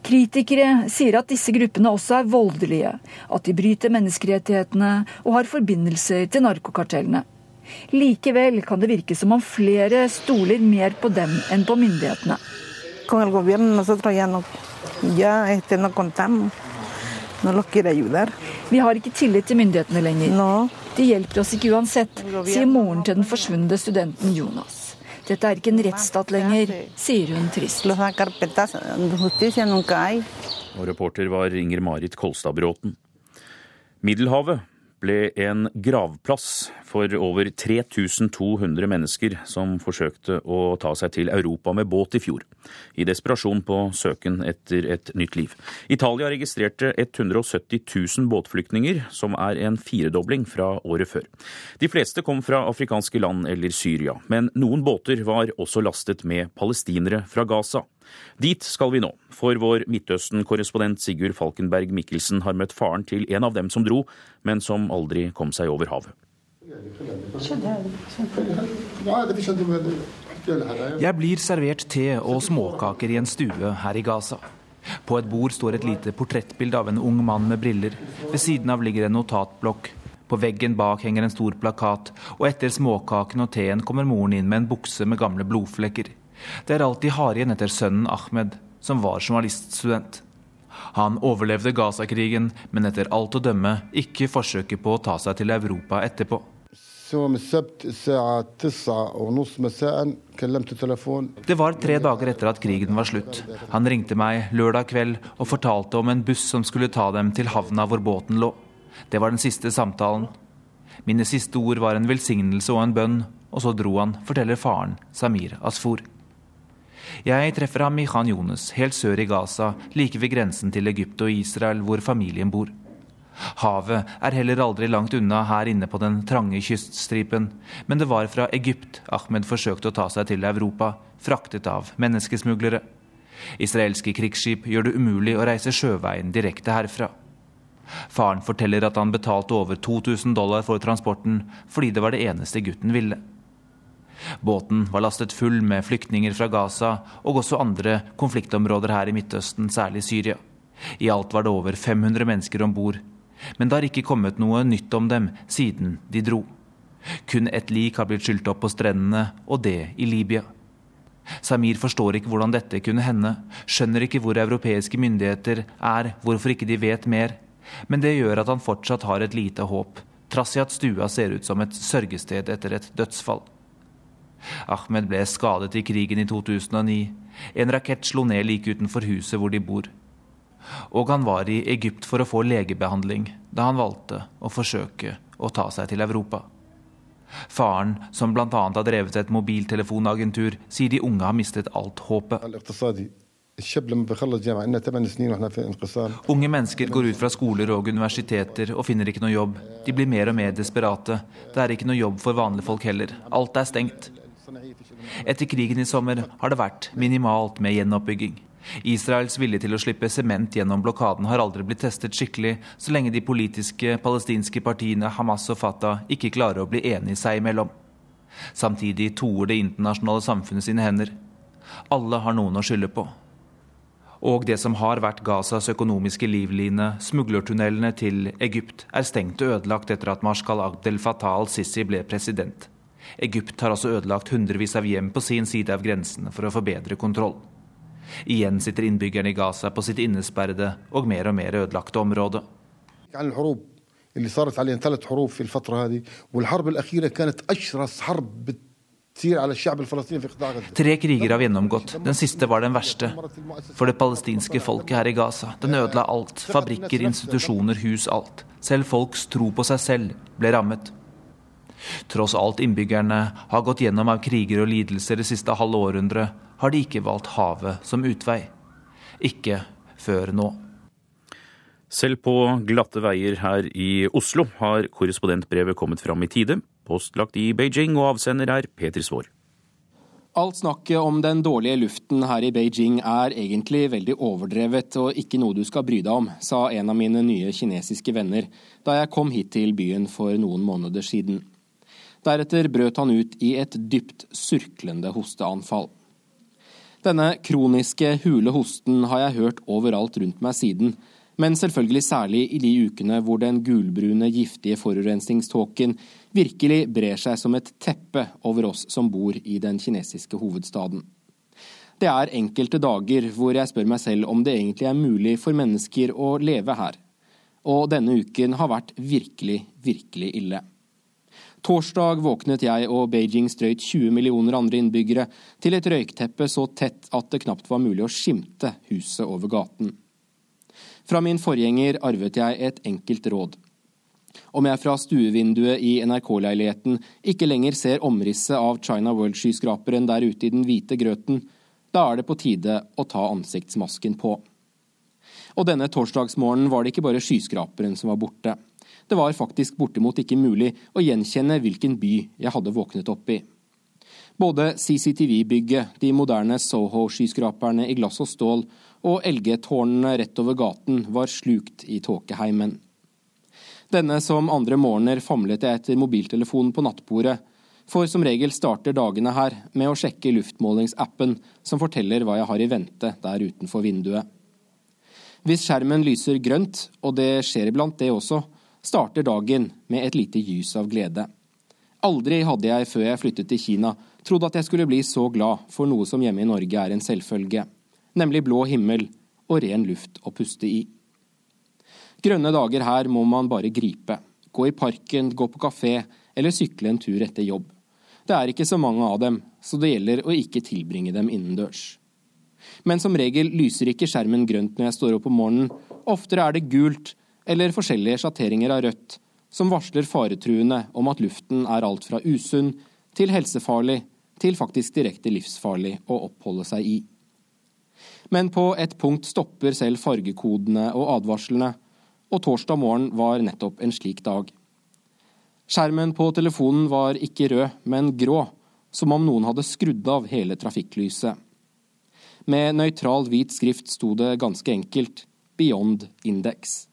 Kritikere sier at disse gruppene også er voldelige, at de bryter menneskerettighetene og har forbindelser til narkokartellene. Likevel kan det virke som om flere stoler mer på dem enn på myndighetene. Vi har ikke tillit til myndighetene lenger. De hjelper oss ikke uansett, sier moren til den forsvunne studenten Jonas. Dette er ikke en rettsstat lenger, sier hun trist. Og reporter var Inger Marit Kolstad Bråten. Middelhavet ble en gravplass for over 3200 mennesker som forsøkte å ta seg til Europa med båt i fjor, i desperasjon på søken etter et nytt liv. Italia registrerte 170 000 båtflyktninger, som er en firedobling fra året før. De fleste kom fra afrikanske land eller Syria, men noen båter var også lastet med palestinere fra Gaza. Dit skal vi nå, for vår Midtøsten-korrespondent Sigurd Falkenberg Mikkelsen har møtt faren til en av dem som dro, men som aldri kom seg over havet. Jeg blir servert te og småkaker i en stue her i Gaza. På et bord står et lite portrettbilde av en ung mann med briller. Ved siden av ligger en notatblokk. På veggen bak henger en stor plakat, og etter småkaken og teen kommer moren inn med en bukse med gamle blodflekker. Det er alltid Harien igjen etter sønnen Ahmed, som var journaliststudent. Han overlevde Gaza-krigen, men etter alt å dømme ikke forsøket på å ta seg til Europa etterpå. Det var tre dager etter at krigen var slutt. Han ringte meg lørdag kveld og fortalte om en buss som skulle ta dem til havna hvor båten lå. Det var den siste samtalen. Mine siste ord var en velsignelse og en bønn, og så dro han, forteller faren, Samir Asfour. Jeg treffer ham i Khan Jones, helt sør i Gaza, like ved grensen til Egypt og Israel, hvor familien bor. Havet er heller aldri langt unna her inne på den trange kyststripen, men det var fra Egypt Ahmed forsøkte å ta seg til Europa, fraktet av menneskesmuglere. Israelske krigsskip gjør det umulig å reise sjøveien direkte herfra. Faren forteller at han betalte over 2000 dollar for transporten fordi det var det eneste gutten ville. Båten var lastet full med flyktninger fra Gaza og også andre konfliktområder her i Midtøsten, særlig Syria. I alt var det over 500 mennesker om bord. Men det har ikke kommet noe nytt om dem siden de dro. Kun ett lik har blitt skylt opp på strendene, og det i Libya. Samir forstår ikke hvordan dette kunne hende, skjønner ikke hvor europeiske myndigheter er, hvorfor ikke de vet mer. Men det gjør at han fortsatt har et lite håp, trass i at stua ser ut som et sørgested etter et dødsfall. Ahmed ble skadet i krigen i 2009. En rakett slo ned like utenfor huset hvor de bor. Og han var i Egypt for å få legebehandling da han valgte å forsøke å ta seg til Europa. Faren, som bl.a. har drevet et mobiltelefonagentur, sier de unge har mistet alt håpet. Unge mennesker går ut fra skoler og universiteter og finner ikke noe jobb. De blir mer og mer desperate. Det er ikke noe jobb for vanlige folk heller. Alt er stengt. Etter krigen i sommer har det vært minimalt med gjenoppbygging. Israels vilje til å slippe sement gjennom blokaden har aldri blitt testet skikkelig, så lenge de politiske palestinske partiene Hamas og Fatah ikke klarer å bli enige seg imellom. Samtidig toer det internasjonale samfunnet sine hender. Alle har noen å skylde på. Og det som har vært Gazas økonomiske livline, smuglertunnelene til Egypt, er stengt og ødelagt etter at Marshal Abdel Fattah al-Sisi ble president. Egypt har også ødelagt hundrevis av hjem på sin side av grensen for å få bedre kontroll. Igjen sitter innbyggerne i Gaza på sitt innesperrede og mer og mer ødelagte område. اللي صارت علينا ثلاث حروب في الفترة هذه والحرب الأخيرة كانت أشرس حرب Tre kriger har vi gjennomgått. Den siste var den verste. For det palestinske folket her i Gaza. Den ødela alt. Fabrikker, institusjoner, hus, alt. Selv folks tro på seg selv ble rammet. Tross alt innbyggerne har gått gjennom av kriger og lidelser det siste halve århundret, har de ikke valgt havet som utvei. Ikke før nå. Selv på glatte veier her i Oslo har korrespondentbrevet kommet fram i tide. Postlagt i Beijing, og avsender er Peter Svaar. Alt snakket om den dårlige luften her i Beijing er egentlig veldig overdrevet og ikke noe du skal bry deg om, sa en av mine nye kinesiske venner da jeg kom hit til byen for noen måneder siden. Deretter brøt han ut i et dypt surklende hosteanfall. Denne kroniske, hule hosten har jeg hørt overalt rundt meg siden, men selvfølgelig særlig i de ukene hvor den gulbrune, giftige forurensningståken virkelig brer seg som et teppe over oss som bor i den kinesiske hovedstaden. Det er enkelte dager hvor jeg spør meg selv om det egentlig er mulig for mennesker å leve her. Og denne uken har vært virkelig, virkelig ille. Torsdag våknet jeg og Beijings drøyt 20 millioner andre innbyggere til et røykteppe så tett at det knapt var mulig å skimte huset over gaten. Fra min forgjenger arvet jeg et enkelt råd. Om jeg fra stuevinduet i NRK-leiligheten ikke lenger ser omrisset av China World-skyskraperen der ute i den hvite grøten, da er det på tide å ta ansiktsmasken på. Og denne torsdagsmorgenen var det ikke bare skyskraperen som var borte. Det var faktisk bortimot ikke mulig å gjenkjenne hvilken by jeg hadde våknet opp i. Både CCTV-bygget, de moderne Soho-skyskraperne i glass og stål og LG-tårnene rett over gaten var slukt i tåkeheimen. Denne som andre morgener famlet jeg etter mobiltelefonen på nattbordet, for som regel starter dagene her med å sjekke luftmålingsappen som forteller hva jeg har i vente der utenfor vinduet. Hvis skjermen lyser grønt, og det skjer iblant det også, starter dagen med et lite gys av glede. Aldri hadde jeg før jeg flyttet til Kina trodd at jeg skulle bli så glad for noe som hjemme i Norge er en selvfølge nemlig blå himmel og ren luft å puste i. Grønne dager her må man bare gripe. Gå i parken, gå på kafé eller sykle en tur etter jobb. Det er ikke så mange av dem, så det gjelder å ikke tilbringe dem innendørs. Men som regel lyser ikke skjermen grønt når jeg står opp om morgenen. Oftere er det gult eller forskjellige sjatteringer av rødt, som varsler faretruende om at luften er alt fra usunn til helsefarlig til faktisk direkte livsfarlig å oppholde seg i. Men på et punkt stopper selv fargekodene og advarslene, og torsdag morgen var nettopp en slik dag. Skjermen på telefonen var ikke rød, men grå, som om noen hadde skrudd av hele trafikklyset. Med nøytral hvit skrift sto det ganske enkelt 'Beyond Index'.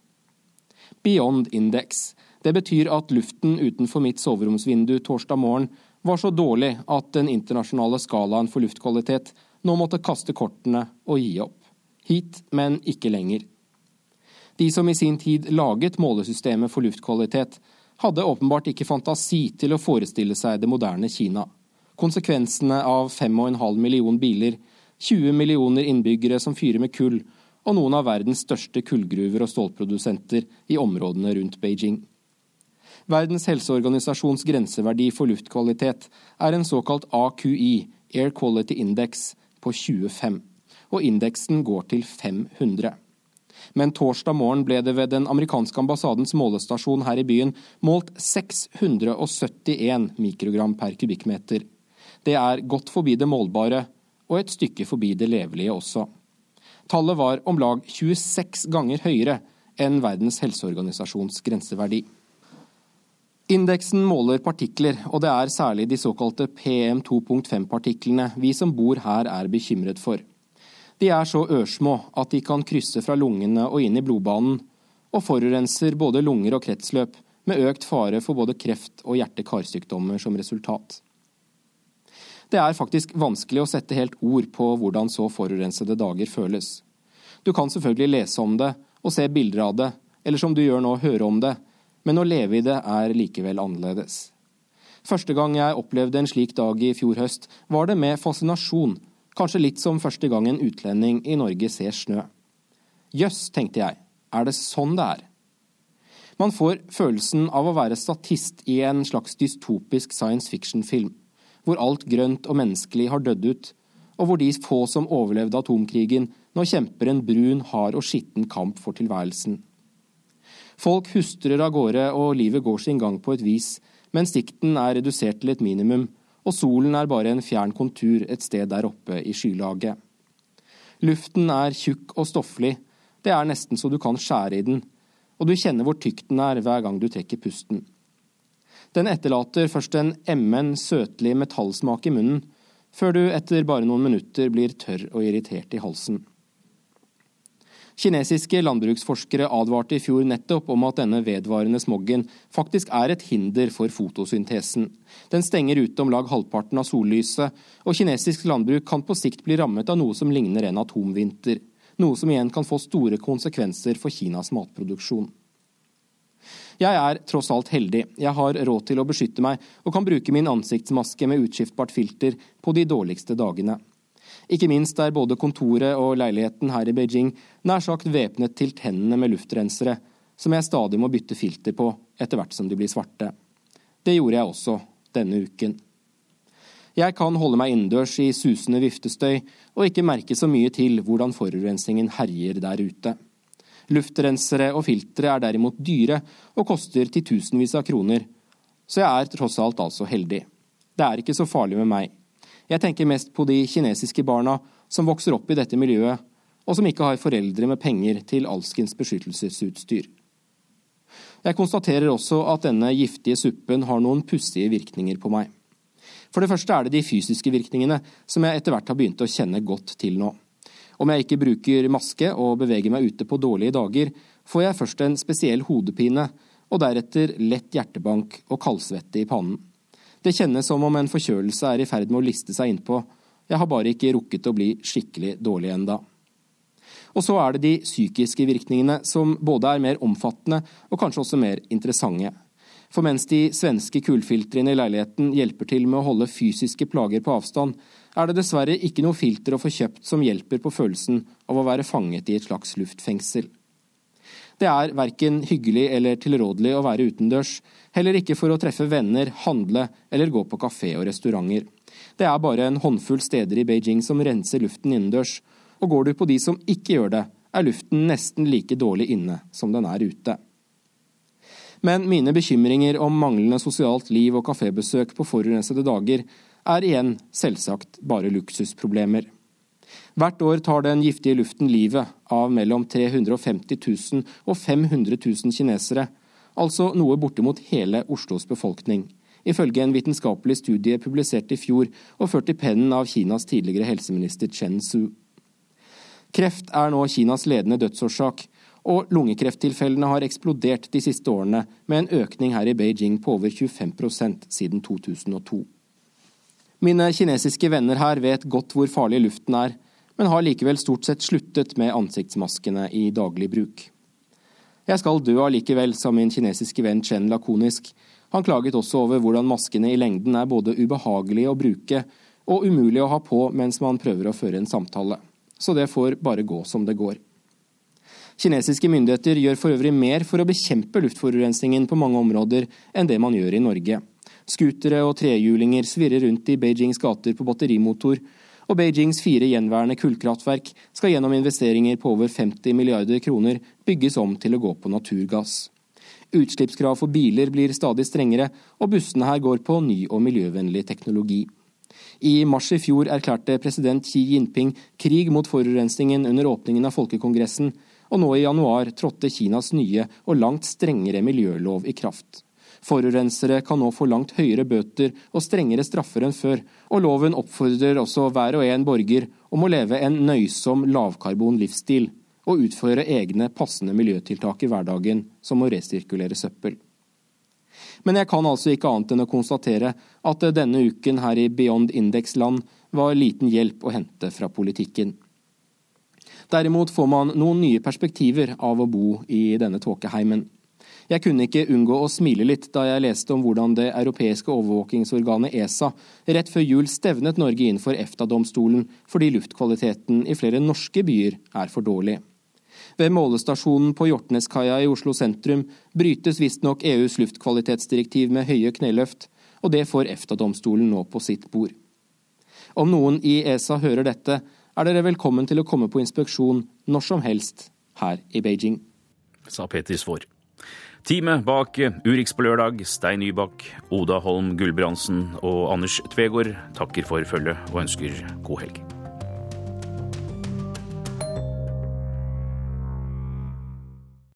Beyond Index. Det betyr at luften utenfor mitt soveromsvindu torsdag morgen var så dårlig at den internasjonale skalaen for luftkvalitet nå måtte kaste kortene og gi opp. Hit, men ikke lenger. De som i sin tid laget målesystemet for luftkvalitet, hadde åpenbart ikke fantasi til å forestille seg det moderne Kina. Konsekvensene av 5,5 million biler, 20 millioner innbyggere som fyrer med kull, og noen av verdens største kullgruver og stålprodusenter i områdene rundt Beijing. Verdens helseorganisasjons grenseverdi for luftkvalitet er en såkalt AQI, Air Quality Index, på 25, og indeksen går til 500. Men torsdag morgen ble det ved den amerikanske ambassadens målestasjon her i byen målt 671 mikrogram per kubikkmeter. Det er godt forbi det målbare, og et stykke forbi det levelige også. Tallet var om lag 26 ganger høyere enn Verdens helseorganisasjons grenseverdi. Indeksen måler partikler, og det er særlig de såkalte PM2.5-partiklene vi som bor her er bekymret for. De er så ørsmå at de kan krysse fra lungene og inn i blodbanen, og forurenser både lunger og kretsløp, med økt fare for både kreft og hjerte-karsykdommer som resultat. Det er faktisk vanskelig å sette helt ord på hvordan så forurensede dager føles. Du kan selvfølgelig lese om det og se bilder av det, eller som du gjør nå, høre om det, men å leve i det er likevel annerledes. Første gang jeg opplevde en slik dag i fjor høst, var det med fascinasjon, kanskje litt som første gang en utlending i Norge ser snø. Jøss, tenkte jeg, er det sånn det er? Man får følelsen av å være statist i en slags dystopisk science fiction-film hvor alt grønt og menneskelig har dødd ut, og hvor de få som overlevde atomkrigen, nå kjemper en brun, hard og skitten kamp for tilværelsen. Folk hustrer av gårde, og livet går sin gang på et vis, mens dikten er redusert til et minimum, og solen er bare en fjern kontur et sted der oppe i skylaget. Luften er tjukk og stofflig, det er nesten så du kan skjære i den, og du kjenner hvor tykk den er hver gang du trekker pusten. Den etterlater først en emmen, søtlig metallsmak i munnen, før du etter bare noen minutter blir tørr og irritert i halsen. Kinesiske landbruksforskere advarte i fjor nettopp om at denne vedvarende smoggen faktisk er et hinder for fotosyntesen. Den stenger ute om lag halvparten av sollyset, og kinesisk landbruk kan på sikt bli rammet av noe som ligner en atomvinter. Noe som igjen kan få store konsekvenser for Kinas matproduksjon. Jeg er tross alt heldig. Jeg har råd til å beskytte meg, og kan bruke min ansiktsmaske med utskiftbart filter på de dårligste dagene. Ikke minst er både kontoret og leiligheten her i Beijing nær sagt væpnet til tennene med luftrensere, som jeg stadig må bytte filter på etter hvert som de blir svarte. Det gjorde jeg også denne uken. Jeg kan holde meg innendørs i susende viftestøy og ikke merke så mye til hvordan forurensningen herjer der ute. Luftrensere og filtre er derimot dyre og koster titusenvis av kroner, så jeg er tross alt altså heldig. Det er ikke så farlig med meg. Jeg tenker mest på de kinesiske barna som vokser opp i dette miljøet, og som ikke har foreldre med penger til alskens beskyttelsesutstyr. Jeg konstaterer også at denne giftige suppen har noen pussige virkninger på meg. For det første er det de fysiske virkningene, som jeg etter hvert har begynt å kjenne godt til nå. Om jeg ikke bruker maske og beveger meg ute på dårlige dager, får jeg først en spesiell hodepine, og deretter lett hjertebank og kaldsvette i pannen. Det kjennes som om en forkjølelse er i ferd med å liste seg innpå, jeg har bare ikke rukket å bli skikkelig dårlig enda. Og så er det de psykiske virkningene, som både er mer omfattende og kanskje også mer interessante. For mens de svenske kullfiltrene i leiligheten hjelper til med å holde fysiske plager på avstand, er det dessverre ikke noe filter å få kjøpt som hjelper på følelsen av å være fanget i et slags luftfengsel. Det er verken hyggelig eller tilrådelig å være utendørs, heller ikke for å treffe venner, handle eller gå på kafé og restauranter. Det er bare en håndfull steder i Beijing som renser luften innendørs, og går du på de som ikke gjør det, er luften nesten like dårlig inne som den er ute. Men mine bekymringer om manglende sosialt liv og kafébesøk på forurensede dager er igjen selvsagt bare luksusproblemer. Hvert år tar den giftige luften livet av mellom 350 000 og 500 000 kinesere, altså noe bortimot hele Oslos befolkning, ifølge en vitenskapelig studie publisert i fjor og ført i pennen av Kinas tidligere helseminister Chen Su. Kreft er nå Kinas ledende dødsårsak, Og lungekrefttilfellene har eksplodert de siste årene, med en økning her i Beijing på over 25% siden 2002. Mine kinesiske venner her vet godt hvor farlig luften er, men har likevel stort sett sluttet med ansiktsmaskene i daglig bruk. Jeg skal dø allikevel, sa min kinesiske venn Chen lakonisk. Han klaget også over hvordan maskene i lengden er både ubehagelige å bruke og umulig å ha på mens man prøver å føre en samtale. Så det får bare gå som det går. Kinesiske myndigheter gjør for øvrig mer for å bekjempe luftforurensningen på mange områder enn det man gjør i Norge. Scootere og trehjulinger svirrer rundt i Beijings gater på batterimotor, og Beijings fire gjenværende kullkraftverk skal gjennom investeringer på over 50 milliarder kroner bygges om til å gå på naturgass. Utslippskrav for biler blir stadig strengere, og bussene her går på ny og miljøvennlig teknologi. I mars i fjor erklærte president Xi Jinping krig mot forurensningen under åpningen av Folkekongressen, og nå i januar trådte Kinas nye og langt strengere miljølov i kraft. Forurensere kan nå få langt høyere bøter og strengere straffer enn før, og loven oppfordrer også hver og en borger om å leve en nøysom lavkarbon livsstil og utføre egne passende miljøtiltak i hverdagen, som å resirkulere søppel. Men jeg kan altså ikke annet enn å konstatere at denne uken her i Beyond Index-land var liten hjelp å hente fra politikken. Derimot får man noen nye perspektiver av å bo i denne tåkeheimen. Jeg kunne ikke unngå å smile litt da jeg leste om hvordan det europeiske overvåkingsorganet ESA rett før jul stevnet Norge inn for EFTA-domstolen fordi luftkvaliteten i flere norske byer er for dårlig. Ved målestasjonen på Hjortneskaia i Oslo sentrum brytes visstnok EUs luftkvalitetsdirektiv med høye kneløft, og det får EFTA-domstolen nå på sitt bord. Om noen i ESA hører dette, er dere velkommen til å komme på inspeksjon når som helst her i Beijing. Sa Peter Svaar. Teamet bak Urix på lørdag, Stein Nybakk, Oda Holm Gulbrandsen og Anders Tvegård takker for følget og ønsker god helg.